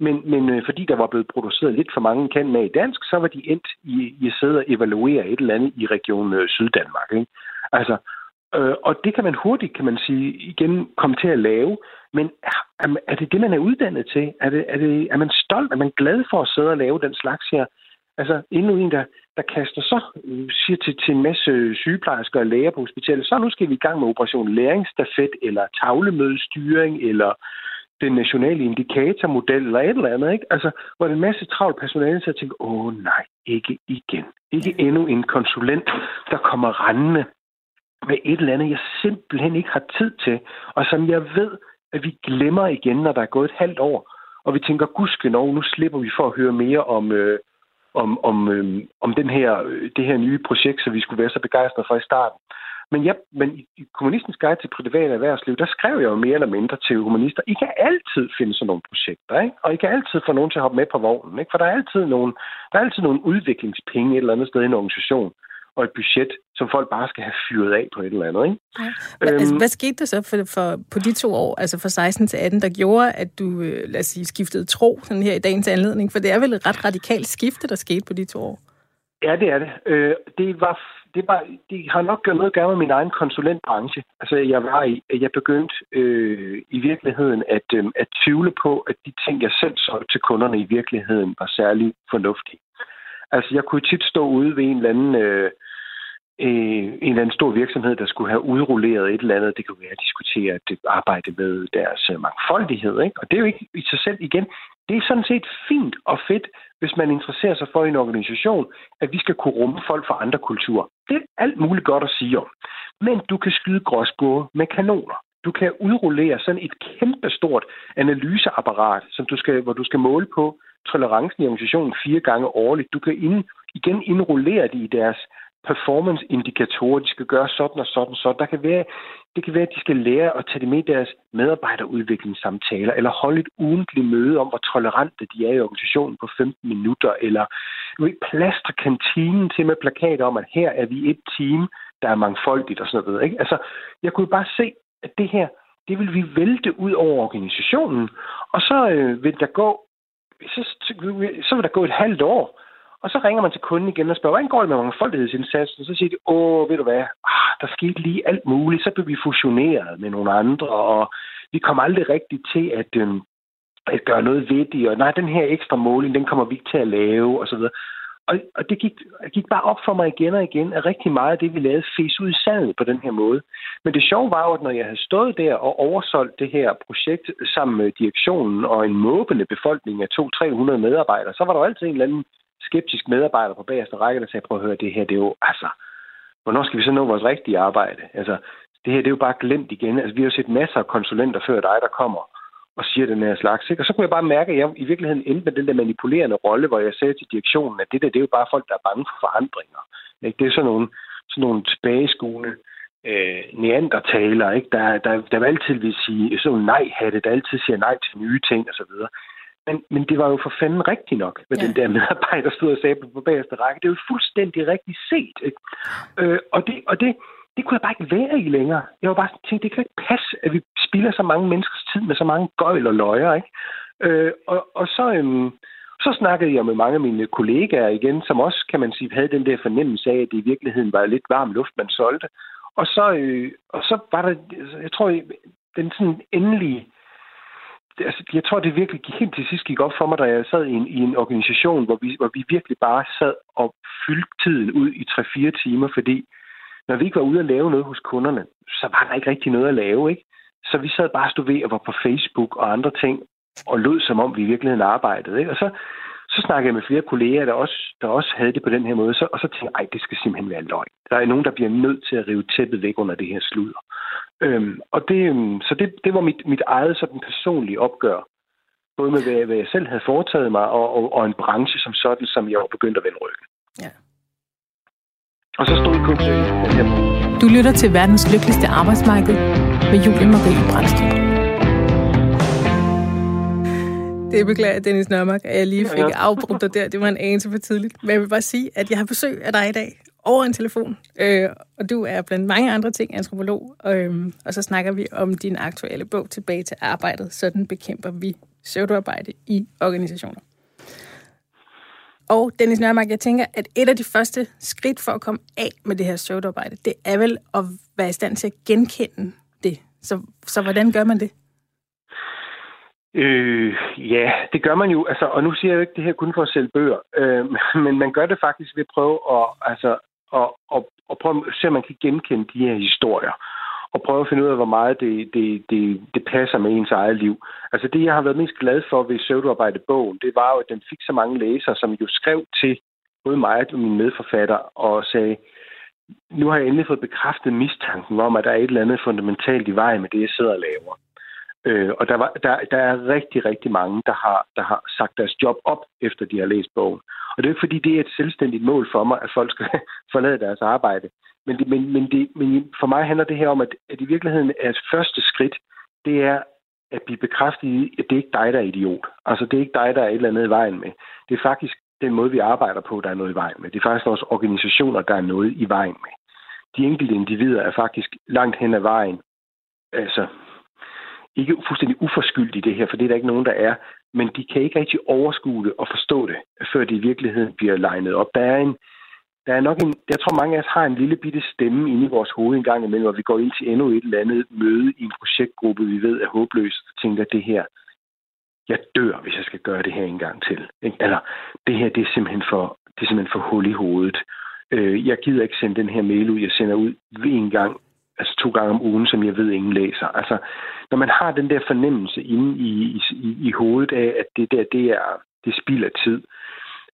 S2: Men, men øh, fordi der var blevet produceret lidt for mange kan med i dansk, så var de endt i, i at sidde og evaluere et eller andet i regionen øh, Syddanmark. Ikke? Altså, øh, og det kan man hurtigt, kan man sige, igen komme til at lave. Men er, er det det, man er uddannet til? Er, det, er, det, er man stolt? Er man glad for at sidde og lave den slags her? Altså endnu en, der, der kaster så, øh, siger til, til en masse sygeplejersker og læger på hospitalet, så nu skal vi i gang med operation læringsstafet, eller tavlemødestyring, eller den nationale indikatormodel, eller et eller andet, ikke? Altså, hvor en masse travlt personale så tænker, åh nej, ikke igen. Ikke endnu en konsulent, der kommer rendende med et eller andet, jeg simpelthen ikke har tid til, og som jeg ved, at vi glemmer igen, når der er gået et halvt år, og vi tænker, gudskelov, nu slipper vi for at høre mere om, øh, om, om, øh, om den her, øh, det her nye projekt, som vi skulle være så begejstrede for i starten. Men, ja, men i Kommunistens Guide til Privat Erhvervsliv, der skrev jeg jo mere eller mindre til humanister. I kan altid finde sådan nogle projekter, ikke? og I kan altid få nogen til at hoppe med på vognen. Ikke? For der er altid nogle, der er altid nogle udviklingspenge et eller andet sted i en organisation og et budget, som folk bare skal have fyret af på et eller andet. Ikke?
S1: Ja. Hvad, øhm, altså, hvad skete der så for, for, på de to år, altså fra 16 til 18, der gjorde, at du, øh, lad os sige, skiftede tro sådan her i dagens anledning? For det er vel et ret radikalt skifte, der skete på de to år?
S2: Ja, det er det. Øh, det var det, var, det har nok gjort noget at gøre med min egen konsulentbranche. Altså, jeg var i, jeg begyndte øh, i virkeligheden at, øh, at tvivle på, at de ting, jeg selv solgte til kunderne i virkeligheden, var særlig fornuftige. Altså, jeg kunne tit stå ude ved en eller anden øh, øh, en eller anden stor virksomhed, der skulle have udrulleret et eller andet. Det kunne være at diskutere at arbejde med deres øh, mangfoldighed. Ikke? Og det er jo ikke i sig selv igen. Det er sådan set fint og fedt, hvis man interesserer sig for en organisation, at vi skal kunne rumme folk fra andre kulturer. Det er alt muligt godt at sige om. Men du kan skyde gråsbåge med kanoner. Du kan udrullere sådan et kæmpestort analyseapparat, som du skal, hvor du skal måle på tolerancen i organisationen fire gange årligt. Du kan ind, igen indrullere det i deres performance-indikatorer, de skal gøre sådan og sådan, så der kan være, det kan være, at de skal lære at tage det med i deres medarbejderudviklingssamtaler, eller holde et ugentligt møde om, hvor tolerante de er i organisationen på 15 minutter, eller plaster kantinen til med plakater om, at her er vi et team, der er mangfoldigt og sådan noget. Ikke? Altså, jeg kunne bare se, at det her, det vil vi vælte ud over organisationen, og så øh, vil der gå så, så vil der gå et halvt år, og så ringer man til kunden igen og spørger, hvordan går det med mangfoldighedsindsatsen? Og så siger de, åh, ved du hvad, ah, der skete lige alt muligt. Så blev vi fusioneret med nogle andre, og vi kom aldrig rigtigt til at, øh, at gøre noget ved det. Og nej, den her ekstra måling, den kommer vi ikke til at lave, og så videre. Og, og det gik, gik bare op for mig igen og igen, at rigtig meget af det, vi lavede, fes ud i sandet på den her måde. Men det sjove var jo, at når jeg havde stået der og oversolgt det her projekt sammen med direktionen og en måbende befolkning af 200-300 medarbejdere, så var der jo altid en eller anden skeptisk medarbejder på bagerste række, der sagde, prøv at høre, det her, det er jo, altså, hvornår skal vi så nå vores rigtige arbejde? Altså, det her, det er jo bare glemt igen. Altså, vi har jo set masser af konsulenter før dig, der kommer og siger den her slags. Ikke? Og så kunne jeg bare mærke, at jeg i virkeligheden endte med den der manipulerende rolle, hvor jeg sagde til direktionen, at det der, det er jo bare folk, der er bange for forandringer. Ikke? Det er sådan nogle, sådan nogle tilbageskuende øh, neandertaler, ikke? Der, der, der vil altid vil sige sådan nej-hatte, der altid siger nej til nye ting osv. Men, men det var jo for fanden rigtigt nok, hvad ja. den der medarbejder stod og sagde på bagerste række. Det er jo fuldstændig rigtigt set. Ikke? Øh, og det, og det, det kunne jeg bare ikke være i længere. Jeg var bare tænkt, det kan ikke passe, at vi spilder så mange menneskers tid med så mange gøjl og løjer. Ikke? Øh, og, og så, øhm, så snakkede jeg med mange af mine kollegaer igen, som også, kan man sige, havde den der fornemmelse af, at det i virkeligheden var lidt varm luft, man solgte. Og så, øh, og så var der, jeg tror, den sådan endelige altså, jeg tror, det virkelig helt til sidst gik op for mig, da jeg sad i en, i en organisation, hvor vi, hvor vi virkelig bare sad og fyldte tiden ud i 3-4 timer, fordi når vi ikke var ude at lave noget hos kunderne, så var der ikke rigtig noget at lave, ikke? Så vi sad bare stod ved og var på Facebook og andre ting, og lød som om vi i virkeligheden arbejdede, ikke? Og så, så snakkede jeg med flere kolleger, der også, der også havde det på den her måde, så, og så tænkte jeg, det skal simpelthen være løgn. Der er nogen, der bliver nødt til at rive tæppet væk under det her sludder. Øhm, og det, øhm, så det, det var mit, mit eget sådan personlige opgør, både med hvad, hvad jeg selv havde foretaget mig, og, og, og en branche som sådan, som jeg var begyndt at vende ryggen. Ja. Og så stod vi kun til
S1: Du lytter til verdens lykkeligste arbejdsmarked med Julie Marie Brandstrup. Det beklager Dennis Nørmark, at jeg lige fik afbrudt dig der. Det var en anelse for tidligt. Men jeg vil bare sige, at jeg har besøg af dig i dag over en telefon. Øh, og du er blandt mange andre ting antropolog. Øh, og så snakker vi om din aktuelle bog Tilbage til arbejdet. Sådan bekæmper vi pseudoarbejde i organisationer. Og Dennis Nørmark, jeg tænker, at et af de første skridt for at komme af med det her pseudoarbejde, det er vel at være i stand til at genkende det. Så, så hvordan gør man det?
S2: Øh, ja, det gør man jo. Altså, og nu siger jeg jo ikke det her kun for at sælge bøger, øh, men man gør det faktisk ved at prøve at, altså, at, at, at prøve at se, om man kan genkende de her historier. Og prøve at finde ud af, hvor meget det, det, det, det passer med ens eget liv. Altså det, jeg har været mest glad for ved Søvdearbejde-bogen, det var jo, at den fik så mange læsere, som jo skrev til både mig og min medforfatter og sagde, nu har jeg endelig fået bekræftet mistanken om, at der er et eller andet fundamentalt i vejen med det, jeg sidder og laver. Øh, og der, var, der, der er rigtig, rigtig mange, der har, der har sagt deres job op, efter de har læst bogen. Og det er ikke fordi, det er et selvstændigt mål for mig, at folk skal forlade deres arbejde. Men, det, men, men, det, men for mig handler det her om, at, at i virkeligheden er første skridt, det er at blive bekræftet i, at det er ikke dig, der er idiot. Altså, det er ikke dig, der er et eller andet i vejen med. Det er faktisk den måde, vi arbejder på, der er noget i vejen med. Det er faktisk vores organisationer, der er noget i vejen med. De enkelte individer er faktisk langt hen ad vejen. Altså, ikke fuldstændig uforskyldt i det her, for det er der ikke nogen, der er, men de kan ikke rigtig overskue det og forstå det, før det i virkeligheden bliver legnet op. Der er en, der er nok en, jeg tror mange af os har en lille bitte stemme inde i vores hoved en gang imellem, og vi går ind til endnu et eller andet møde i en projektgruppe, vi ved er håbløst, og tænker, det her, jeg dør, hvis jeg skal gøre det her en gang til. Eller, det her, det er simpelthen for, det er simpelthen for hul i hovedet. Øh, jeg gider ikke sende den her mail ud, jeg sender ud ved en gang altså to gange om ugen, som jeg ved, ingen læser. Altså, når man har den der fornemmelse inde i, i, i hovedet af, at det der, det er, det spilder tid,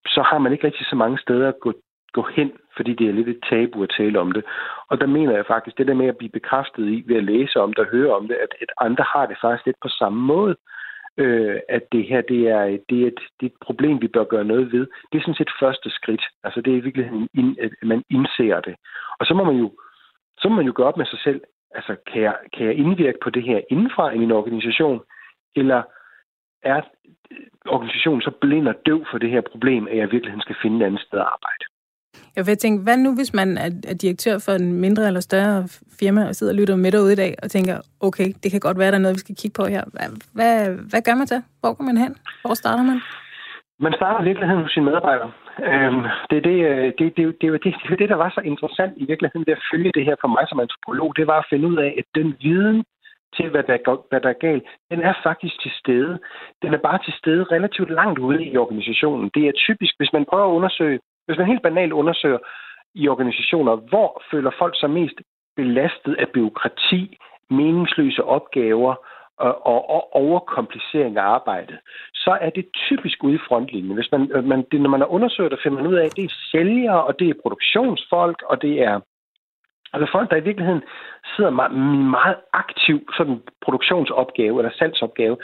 S2: så har man ikke rigtig så mange steder at gå, gå hen, fordi det er lidt et tabu at tale om det. Og der mener jeg faktisk, det der med at blive bekræftet i ved at læse om det og høre om det, at, at andre har det faktisk lidt på samme måde. Øh, at det her det er, det, er et, det er et problem, vi bør gøre noget ved. Det er sådan set første skridt. Altså det er virkelig, at man indser det. Og så må man jo så må man jo gøre op med sig selv, altså kan jeg, kan jeg indvirke på det her indenfra i min organisation, eller er organisationen så blind og døv for det her problem, at jeg virkelig skal finde et andet sted at arbejde?
S1: Jeg vil tænke, hvad nu, hvis man er direktør for en mindre eller større firma, og sidder og lytter med derude i dag, og tænker, okay, det kan godt være, der er noget, vi skal kigge på her. Hvad, hvad, hvad gør man så? Hvor går man hen? Hvor starter man?
S2: Man starter i virkeligheden hos sine medarbejdere. Øhm, det, det, øh, det, det, det, det, det, det, det, der var så interessant i virkeligheden ved at følge det her for mig som antropolog, det var at finde ud af, at den viden til, hvad der, hvad der er galt, den er faktisk til stede. Den er bare til stede relativt langt ude i organisationen. Det er typisk, hvis man prøver at undersøge, hvis man helt banalt undersøger i organisationer, hvor føler folk sig mest belastet af byråkrati, meningsløse opgaver, og, og overkomplicering af arbejdet, så er det typisk ude i frontlinjen. Hvis man, øh, man, det, når man har undersøgt det, finder man ud af, at det er sælgere, og det er produktionsfolk, og det er altså folk, der i virkeligheden sidder meget, meget aktiv sådan produktionsopgave eller salgsopgave.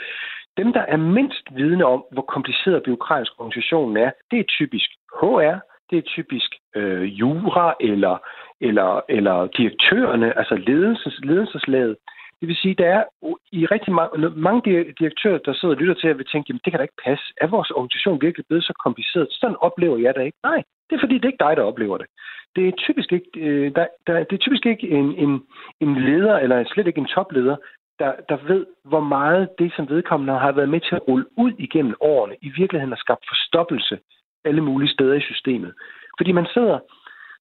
S2: Dem, der er mindst vidne om, hvor kompliceret byråkratisk organisationen er, det er typisk HR, det er typisk øh, jura eller eller, eller direktørerne, altså ledelses, ledelseslaget. Det vil sige, der er i rigtig mange, mange direktører, der sidder og lytter til, at vi tænker, jamen det kan da ikke passe. Er vores organisation virkelig blevet så kompliceret? Sådan oplever jeg det ikke. Nej, det er fordi, det er ikke dig, der oplever det. Det er typisk ikke, øh, der, der, det er typisk ikke en, en, en leder, eller slet ikke en topleder, der, der ved, hvor meget det, som vedkommende har været med til at rulle ud igennem årene, i virkeligheden har skabt forstoppelse alle mulige steder i systemet. Fordi man sidder,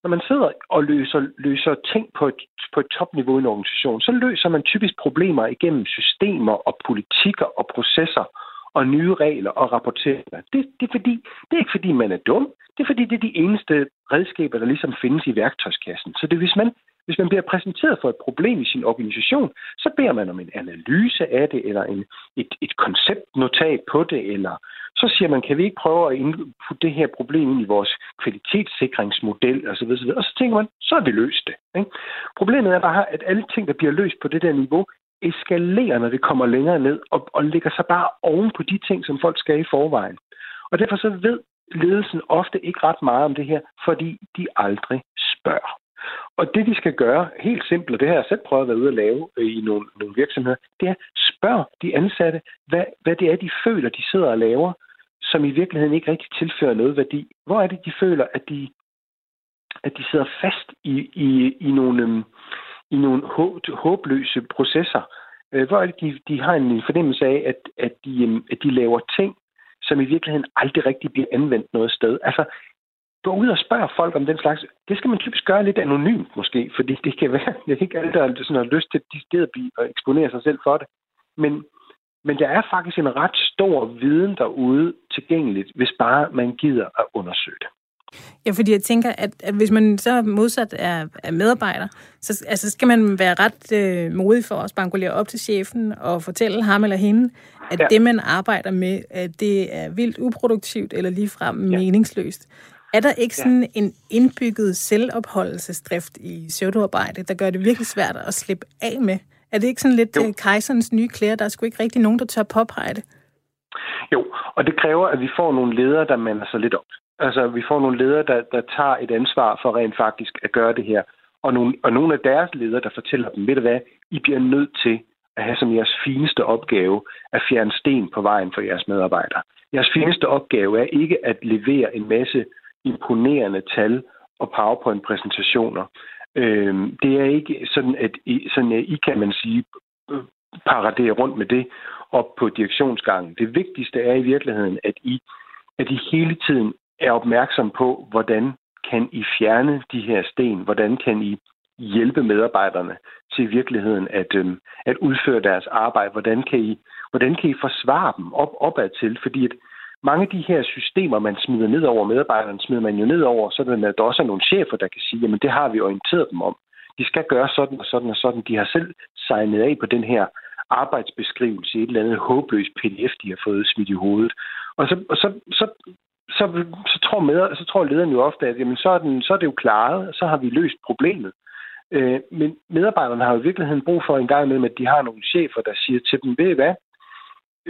S2: når man sidder og løser, løser ting på et, på et topniveau i en organisation, så løser man typisk problemer igennem systemer og politikker og processer og nye regler og rapporteringer. Det, det, er fordi, det er ikke fordi, man er dum. Det er fordi, det er de eneste redskaber, der ligesom findes i værktøjskassen. Så det, hvis man hvis man bliver præsenteret for et problem i sin organisation, så beder man om en analyse af det, eller en, et, et konceptnotat på det, eller så siger man, kan vi ikke prøve at indputte det her problem ind i vores kvalitetssikringsmodel, osv. osv. og så tænker man, så har vi løst det. Ikke? Problemet er bare, at alle ting, der bliver løst på det der niveau, eskalerer, når det kommer længere ned, og, og ligger sig bare oven på de ting, som folk skal i forvejen. Og derfor så ved ledelsen ofte ikke ret meget om det her, fordi de aldrig spørger. Og det, de skal gøre, helt simpelt, og det har jeg selv prøvet at være ude at lave øh, i nogle, nogle virksomheder, det er spørg de ansatte, hvad, hvad det er, de føler, de sidder og laver, som i virkeligheden ikke rigtig tilfører noget værdi. Hvor er det, de føler, at de, at de sidder fast i, i, i nogle, øhm, i nogle håbløse processer? Øh, hvor er det, de, de har en fornemmelse af, at, at, de, øhm, at de laver ting, som i virkeligheden aldrig rigtig bliver anvendt noget sted. Altså, gå ud og spørg folk om den slags. Det skal man typisk gøre lidt anonymt måske, fordi det kan være, det er ikke alle, der sådan har lyst til at blive og eksponere sig selv for det. Men, men der er faktisk en ret stor viden derude tilgængeligt, hvis bare man gider at undersøge det.
S1: Ja, fordi jeg tænker, at, at hvis man så modsat er, er medarbejder, så altså, skal man være ret øh, modig for at spankulere op til chefen og fortælle ham eller hende, at ja. det, man arbejder med, at det er vildt uproduktivt eller ligefrem ja. meningsløst. Er der ikke sådan ja. en indbygget selvopholdelsesdrift i pseudoarbejde, der gør det virkelig svært at slippe af med? Er det ikke sådan lidt jo. Øh, kejserens nye klæder? Der er sgu ikke rigtig nogen, der tør påpege det.
S2: Jo, og det kræver, at vi får nogle ledere, der mander sig lidt op. Altså, vi får nogle ledere, der, der tager et ansvar for rent faktisk at gøre det her. Og nogle, og nogle af deres ledere, der fortæller dem, ved du hvad, I bliver nødt til at have som jeres fineste opgave at fjerne sten på vejen for jeres medarbejdere. Jeres fineste opgave er ikke at levere en masse imponerende tal og PowerPoint-præsentationer. Øh, det er ikke sådan, at I, sådan, at I kan man sige, paradere rundt med det op på direktionsgangen. Det vigtigste er i virkeligheden, at I, at I hele tiden er opmærksom på, hvordan kan I fjerne de her sten? Hvordan kan I hjælpe medarbejderne til i virkeligheden at, øh, at udføre deres arbejde? Hvordan kan I, hvordan kan I forsvare dem op, opad til? Fordi at mange af de her systemer, man smider ned over medarbejderne, smider man jo ned over, så at der også er nogle chefer, der kan sige, jamen det har vi orienteret dem om. De skal gøre sådan og sådan og sådan. De har selv signet af på den her arbejdsbeskrivelse i et eller andet håbløst pdf, de har fået smidt i hovedet. Og så, og så, så, så, så, tror med, så tror lederen jo ofte, at jamen, så, er den, så er det jo klaret, så har vi løst problemet. Øh, men medarbejderne har jo i virkeligheden brug for en gang imellem, at de har nogle chefer, der siger til dem, ved I hvad,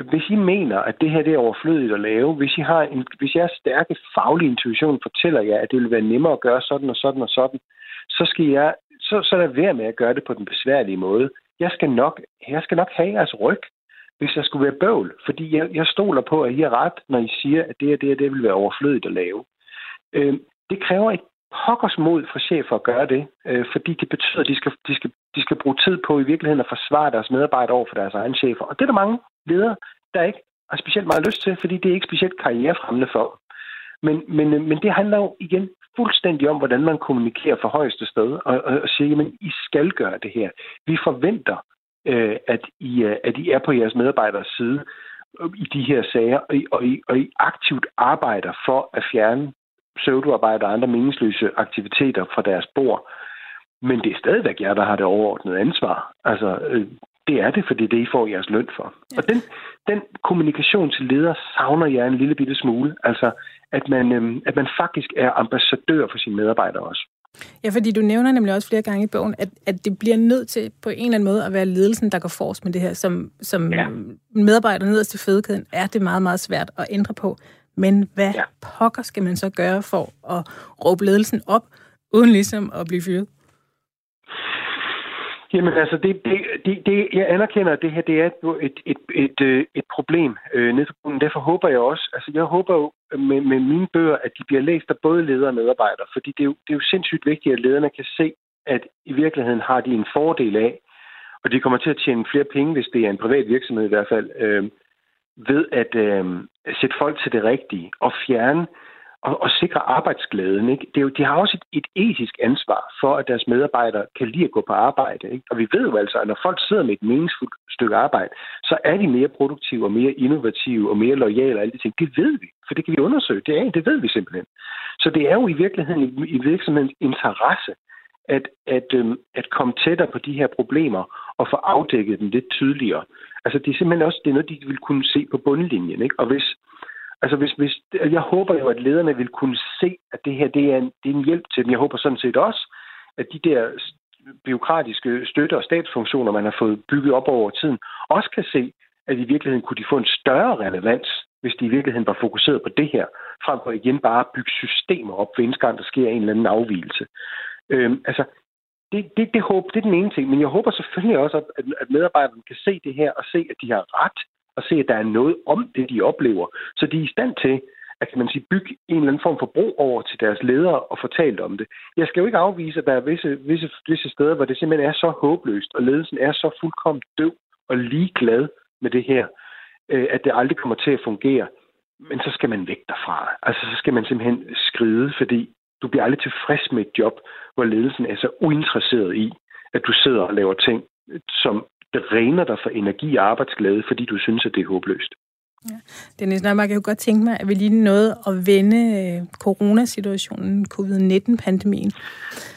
S2: hvis I mener, at det her det er overflødigt at lave, hvis, I har en, hvis jeres stærke faglige intuition fortæller jer, at det vil være nemmere at gøre sådan og sådan og sådan, så skal jeg, så, så lad være med at gøre det på den besværlige måde. Jeg skal nok, jeg skal nok have jeres ryg, hvis jeg skulle være bøvl, fordi jeg, jeg stoler på, at I er ret, når I siger, at det her det, det vil være overflødigt at lave. Øh, det kræver et pokkers mod fra chefer at gøre det, øh, fordi det betyder, at de skal, de, skal, de skal bruge tid på i virkeligheden at forsvare deres medarbejdere over for deres egen chefer. Og det er der mange ledere, der ikke har specielt meget lyst til, fordi det er ikke specielt karrierefremmende for men, men, øh, men det handler jo igen fuldstændig om, hvordan man kommunikerer for højeste sted, og, og, og siger, jamen, I skal gøre det her. Vi forventer, øh, at, I, øh, at I er på jeres medarbejderes side øh, i de her sager, og I, og, I, og I aktivt arbejder for at fjerne pseudoarbejde og andre meningsløse aktiviteter fra deres bord. Men det er stadigvæk jer, der har det overordnede ansvar. Altså, øh, det er det, fordi det er, I får jeres løn for. Ja. Og den, den kommunikation til ledere savner jeg en lille bitte smule. Altså, at man, øhm, at man faktisk er ambassadør for sine medarbejdere også.
S1: Ja, fordi du nævner nemlig også flere gange i bogen, at, at det bliver nødt til på en eller anden måde at være ledelsen, der går forrest med det her. Som, som ja. medarbejder nederst til fødekæden er det meget, meget svært at ændre på. Men hvad ja. pokker skal man så gøre for at råbe ledelsen op, uden ligesom at blive fyret?
S2: Jamen altså, det, det, det, det, jeg anerkender, at det her det er et, et, et, øh, et, problem øh, nede Derfor håber jeg også, altså jeg håber jo med, med mine bøger, at de bliver læst af både ledere og medarbejdere, fordi det er, jo, det er jo sindssygt vigtigt, at lederne kan se, at i virkeligheden har de en fordel af, og de kommer til at tjene flere penge, hvis det er en privat virksomhed i hvert fald, øh, ved at øh, sætte folk til det rigtige og fjerne og, og sikre arbejdsglæden. Ikke? Det er jo, de har også et, et etisk ansvar for, at deres medarbejdere kan lide at gå på arbejde. Ikke? Og vi ved jo altså, at når folk sidder med et meningsfuldt stykke arbejde, så er de mere produktive og mere innovative og mere lojale og alle de ting. Det ved vi, for det kan vi undersøge. Det, er, det ved vi simpelthen. Så det er jo i virkeligheden i, i virksomhedens interesse at, at, øhm, at komme tættere på de her problemer og få afdækket dem lidt tydeligere. Altså det er simpelthen også det er noget, de vil kunne se på bundlinjen. Ikke? Og hvis, altså hvis, hvis, jeg håber jo, at lederne vil kunne se, at det her det er, en, det er en hjælp til dem. Jeg håber sådan set også, at de der byråkratiske støtte- og statsfunktioner, man har fået bygget op over tiden, også kan se, at i virkeligheden kunne de få en større relevans, hvis de i virkeligheden var fokuseret på det her, frem for igen bare at bygge systemer op, hver eneste gang der sker en eller anden afvielse. Øhm, altså, det, det, det, håb, det er den ene ting, men jeg håber selvfølgelig også, at, at medarbejderne kan se det her og se, at de har ret, og se, at der er noget om det, de oplever, så de er i stand til at kan man sige, bygge en eller anden form for bro over til deres ledere og fortalt om det. Jeg skal jo ikke afvise, at der er visse, visse, visse steder, hvor det simpelthen er så håbløst, og ledelsen er så fuldkommen døv og ligeglad med det her, øh, at det aldrig kommer til at fungere. Men så skal man væk derfra. Altså, så skal man simpelthen skride, fordi du bliver aldrig tilfreds med et job, hvor ledelsen er så uinteresseret i, at du sidder og laver ting, som dræner dig for energi og arbejdsglæde, fordi du synes, at det er håbløst.
S1: Ja. Dennis Nørmark, jeg kunne godt tænke mig, at vi lige nåede at vende øh, coronasituationen, covid-19-pandemien.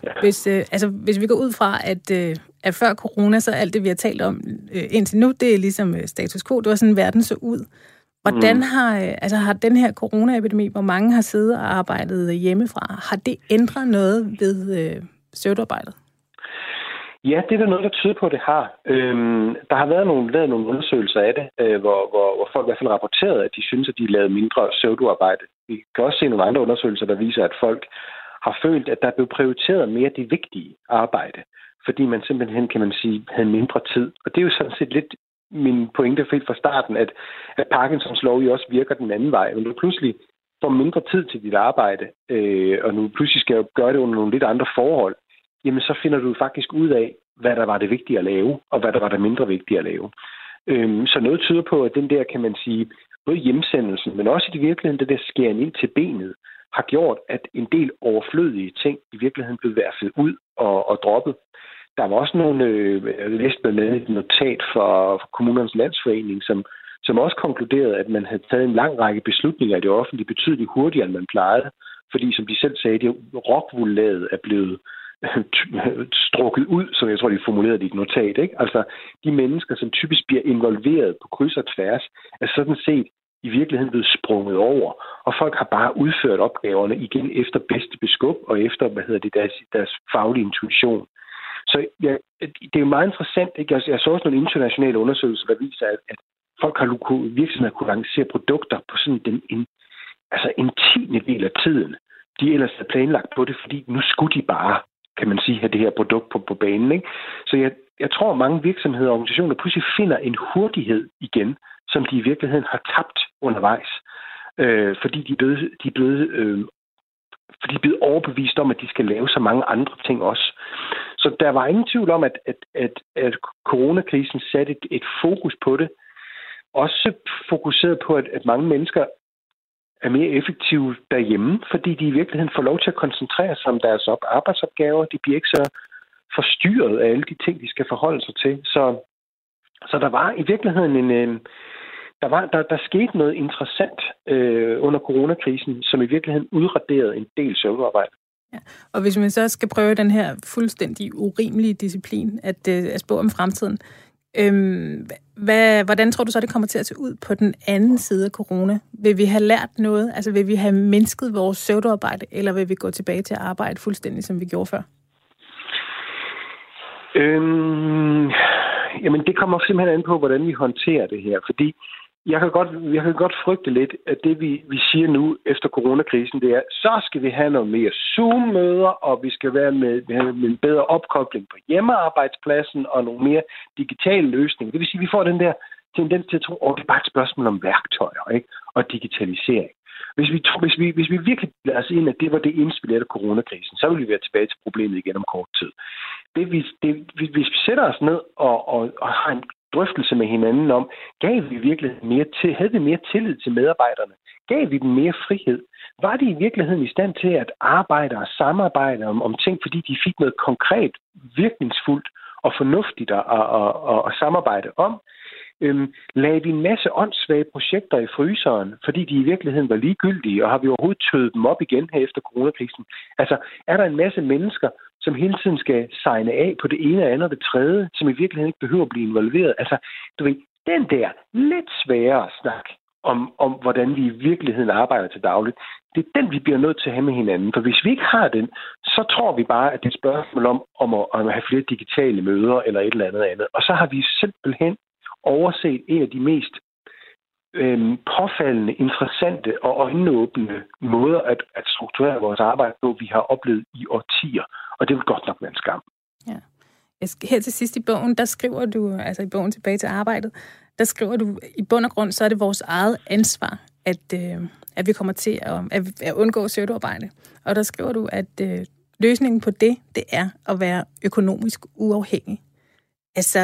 S1: Ja. Hvis, øh, altså, hvis vi går ud fra, at, øh, at før corona, så alt det, vi har talt om øh, indtil nu, det er ligesom øh, status quo. Det var sådan, verden så ud. Hvordan mm. har, øh, altså, har den her coronaepidemi, hvor mange har siddet og arbejdet hjemmefra, har det ændret noget ved øh, søvdarbejdet?
S2: Ja, det er der noget, der tyder på, at det har. Øhm, der har været nogle, lavet nogle undersøgelser af det, øh, hvor, hvor, hvor folk i hvert fald rapporterede, at de synes, at de lavede mindre pseudoarbejde. Vi kan også se nogle andre undersøgelser, der viser, at folk har følt, at der blev prioriteret mere det vigtige arbejde, fordi man simpelthen, kan man sige, havde mindre tid. Og det er jo sådan set lidt min pointe helt fra starten, at, at Parkinsons lov jo også virker den anden vej. Men du pludselig får mindre tid til dit arbejde, øh, og nu pludselig skal gøre det under nogle lidt andre forhold, jamen så finder du faktisk ud af, hvad der var det vigtige at lave, og hvad der var det mindre vigtige at lave. Øhm, så noget tyder på, at den der, kan man sige, både hjemsendelsen, men også i virkeligheden det der skæren ind til benet, har gjort, at en del overflødige ting i virkeligheden blev værfet ud og, og droppet. Der var også nogle, øh, jeg læste blandt andet et notat fra, fra Kommunernes Landsforening, som, som også konkluderede, at man havde taget en lang række beslutninger i det offentlige betydeligt hurtigere, end man plejede. Fordi, som de selv sagde, det rockvulaget er blevet strukket ud, som jeg tror, de formulerede det i et notat. Ikke? Altså, de mennesker, som typisk bliver involveret på kryds og tværs, er sådan set i virkeligheden blevet sprunget over, og folk har bare udført opgaverne igen efter bedste beskub og efter, hvad hedder det, deres, deres faglige intuition. Så ja, det er jo meget interessant. Ikke? Jeg, jeg så også nogle internationale undersøgelser, der viser, at, at folk har virksomheder kunne lancere produkter på sådan den, en, altså en tiende del af tiden. De ellers havde planlagt på det, fordi nu skulle de bare kan man sige, have det her produkt på, på banen. Ikke? Så jeg, jeg tror, at mange virksomheder og organisationer pludselig finder en hurtighed igen, som de i virkeligheden har tabt undervejs. Øh, fordi de er blevet, de er blevet, øh, fordi de er blevet overbevist om, at de skal lave så mange andre ting også. Så der var ingen tvivl om, at, at, at, at coronakrisen satte et, et fokus på det. Også fokuseret på, at, at mange mennesker er mere effektive derhjemme, fordi de i virkeligheden får lov til at koncentrere sig om deres op arbejdsopgaver. De bliver ikke så forstyrret af alle de ting, de skal forholde sig til. Så, så der var i virkeligheden en... Der, var, der, der skete noget interessant øh, under coronakrisen, som i virkeligheden udraderede en del søvnarbejde.
S1: Ja. Og hvis man så skal prøve den her fuldstændig urimelige disciplin at, øh, at spå om fremtiden, Øhm, hvad, hvordan tror du så, det kommer til at se ud på den anden side af corona? Vil vi have lært noget? Altså vil vi have mindsket vores søvdearbejde, eller vil vi gå tilbage til at arbejde fuldstændig, som vi gjorde før?
S2: Øhm, jamen, det kommer simpelthen an på, hvordan vi håndterer det her. Fordi jeg kan godt, jeg kan godt frygte lidt, at det vi, vi siger nu efter coronakrisen, det er, så skal vi have noget mere Zoom-møder, og vi skal være med, med en bedre opkobling på hjemmearbejdspladsen og nogle mere digitale løsninger. Det vil sige, at vi får den der tendens til at tro, at det er bare et spørgsmål om værktøjer ikke? og digitalisering. Hvis vi, hvis, vi, hvis vi virkelig lader os ind, at det var det indspil af coronakrisen, så vil vi være tilbage til problemet igen om kort tid. Det, vi, det, hvis vi sætter os ned og, og, og har en drøftelse med hinanden om, gav vi virkelig mere til, havde vi mere tillid til medarbejderne? Gav vi dem mere frihed? Var de i virkeligheden i stand til at arbejde og samarbejde om, om ting, fordi de fik noget konkret, virkningsfuldt og fornuftigt at, at, at, at samarbejde om? Øhm, lagde vi en masse åndssvage projekter i fryseren, fordi de i virkeligheden var ligegyldige, og har vi overhovedet tøet dem op igen her efter coronakrisen? Altså, er der en masse mennesker, som hele tiden skal signe af på det ene og andet og det tredje, som i virkeligheden ikke behøver at blive involveret? Altså, du ved, den der lidt sværere snak om, om, hvordan vi i virkeligheden arbejder til dagligt, det er den, vi bliver nødt til at have med hinanden. For hvis vi ikke har den, så tror vi bare, at det er et spørgsmål om, om, at, om at have flere digitale møder eller et eller andet andet. Og så har vi simpelthen overset en af de mest øh, påfaldende, interessante og øjenåbne måder at, at strukturere vores arbejde på, vi har oplevet i årtier. Og det vil godt nok være en skam.
S1: Ja. Her til sidst i bogen, der skriver du, altså i bogen Tilbage til arbejdet, der skriver du, i bund og grund, så er det vores eget ansvar, at, øh, at vi kommer til at, at, at undgå søvdearbejde. Og der skriver du, at øh, løsningen på det, det er at være økonomisk uafhængig. Altså,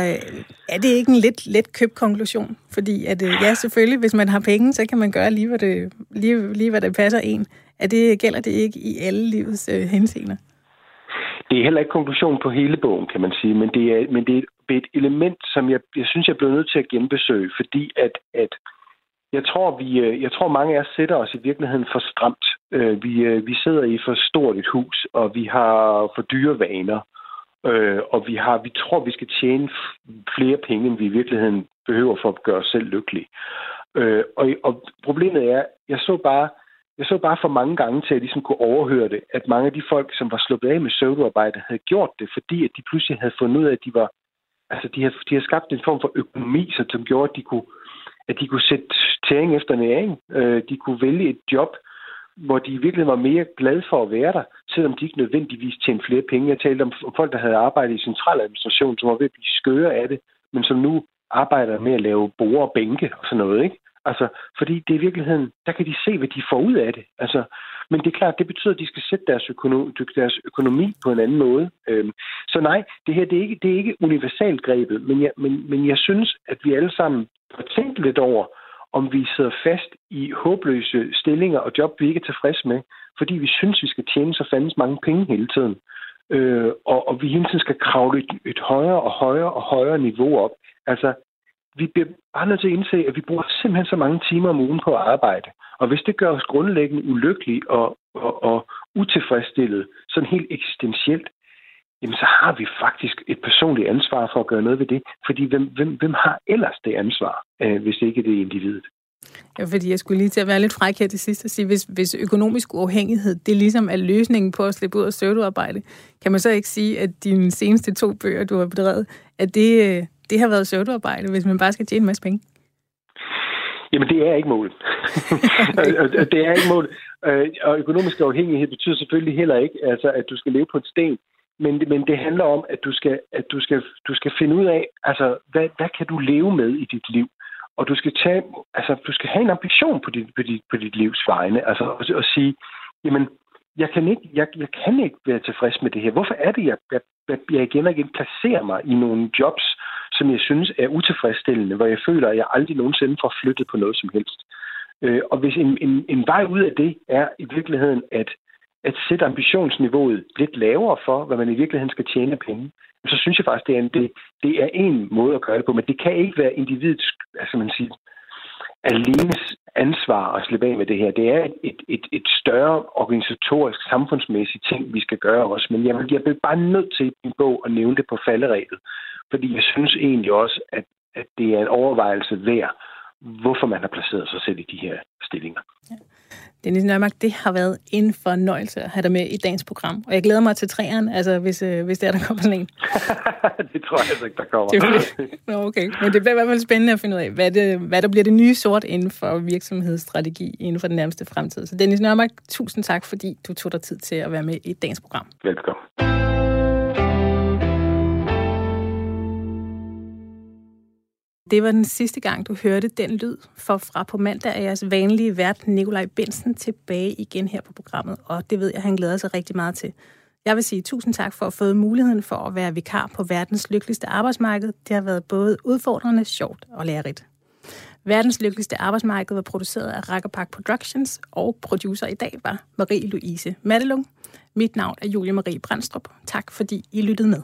S1: er det ikke en lidt let købt konklusion? Fordi at, øh, ja, selvfølgelig, hvis man har penge, så kan man gøre lige, hvad det, lige, lige hvad det passer en. Er det, gælder det ikke i alle livets øh, henseender?
S2: Det er heller ikke konklusion på hele bogen, kan man sige, men det er, men det er et element, som jeg, jeg synes, jeg blev nødt til at genbesøge, fordi at, at jeg tror, vi, øh, jeg tror, mange af os sætter os i virkeligheden for stramt. Øh, vi, vi sidder i for stort et hus, og vi har for dyre vaner. Øh, og vi har, vi tror, vi skal tjene flere penge, end vi i virkeligheden behøver for at gøre os selv lykkelige. Øh, og, og problemet er, jeg så bare, jeg så bare for mange gange til, at jeg ligesom kunne overhøre det, at mange af de folk, som var sluppet af med søvdearbejde, havde gjort det, fordi at de pludselig havde fundet ud af, at de var, altså de havde, de havde skabt en form for økonomi, som gjorde, at de kunne, at de kunne sætte tæring efter næring. Øh, de kunne vælge et job, hvor de virkelig var mere glade for at være der, selvom de ikke nødvendigvis tjente flere penge. Jeg talte om folk, der havde arbejdet i centraladministration, som var ved at blive skøre af det, men som nu arbejder med at lave borer og bænke og sådan noget, ikke? Altså, fordi det er i virkeligheden, der kan de se, hvad de får ud af det. Altså, men det er klart, det betyder, at de skal sætte deres, økonomi, deres økonomi på en anden måde. Øhm, så nej, det her det er ikke, det er ikke universalt grebet, men jeg, men, men jeg synes, at vi alle sammen har tænkt lidt over, om vi sidder fast i håbløse stillinger og job, vi ikke er tilfredse med, fordi vi synes, vi skal tjene så fandens mange penge hele tiden. Øh, og, og vi hele tiden skal kravle et, et højere og højere og højere niveau op. Altså, vi bliver bare nødt til at indse, at vi bruger simpelthen så mange timer om ugen på at arbejde. Og hvis det gør os grundlæggende ulykkelige og, og, og utilfredsstillet, sådan helt eksistentielt, jamen så har vi faktisk et personligt ansvar for at gøre noget ved det. Fordi hvem, hvem, hvem har ellers det ansvar, øh, hvis ikke det er individet?
S1: Ja, fordi jeg skulle lige til at være lidt fræk her til sidst og sige, hvis, hvis økonomisk uafhængighed, det ligesom er løsningen på at slippe ud af søvdearbejde, kan man så ikke sige, at dine seneste to bøger, du har bedrevet, at det, øh, det har været søvdearbejde, hvis man bare skal tjene en masse penge?
S2: Jamen, det er ikke målet. det er ikke målet. Øh, og økonomisk afhængighed betyder selvfølgelig heller ikke, altså, at du skal leve på et sten. Men, men det handler om, at du skal, at du skal, du skal finde ud af, altså, hvad, hvad kan du leve med i dit liv? Og du skal, tage, altså, du skal have en ambition på dit, på dit, på dit livs vegne. Altså og, og sige, jamen, jeg kan, ikke, jeg, jeg kan ikke være tilfreds med det her. Hvorfor er det, jeg, jeg, jeg igen og igen placerer mig i nogle jobs, som jeg synes er utilfredsstillende, hvor jeg føler, at jeg aldrig nogensinde får flyttet på noget som helst. Øh, og hvis en, en, en vej ud af det er i virkeligheden at at sætte ambitionsniveauet lidt lavere for, hvad man i virkeligheden skal tjene penge, så synes jeg faktisk, det er en, det, det er en måde at gøre det på. Men det kan ikke være individets, altså man siger, alenes ansvar at slippe af med det her. Det er et, et, et større organisatorisk, samfundsmæssigt ting, vi skal gøre også. Men jeg, vil, jeg bliver bare nødt til i min bog at nævne det på falderæbet. Fordi jeg synes egentlig også, at, at det er en overvejelse værd hvorfor man har placeret sig selv i de her stillinger. Ja.
S1: Dennis Nørmark, det har været en fornøjelse at have dig med i dagens program. Og jeg glæder mig til træerne, altså hvis, øh, hvis det er, der kommer sådan en.
S2: det tror jeg altså ikke, der kommer. Det
S1: Nå, okay. Men det bliver i hvert fald spændende at finde ud af, hvad, det, hvad der bliver det nye sort inden for virksomhedsstrategi inden for den nærmeste fremtid. Så Dennis Nørmark, tusind tak, fordi du tog dig tid til at være med i dagens program.
S2: Velkommen.
S1: Det var den sidste gang, du hørte den lyd, for fra på mandag er jeres vanlige vært Nikolaj Bensen tilbage igen her på programmet, og det ved jeg, han glæder sig rigtig meget til. Jeg vil sige tusind tak for at få muligheden for at være vikar på verdens lykkeligste arbejdsmarked. Det har været både udfordrende, sjovt og lærerigt. Verdens lykkeligste arbejdsmarked var produceret af Rackerpark Productions, og producer i dag var Marie-Louise Mattelung. Mit navn er Julie Marie Brandstrup. Tak fordi I lyttede med.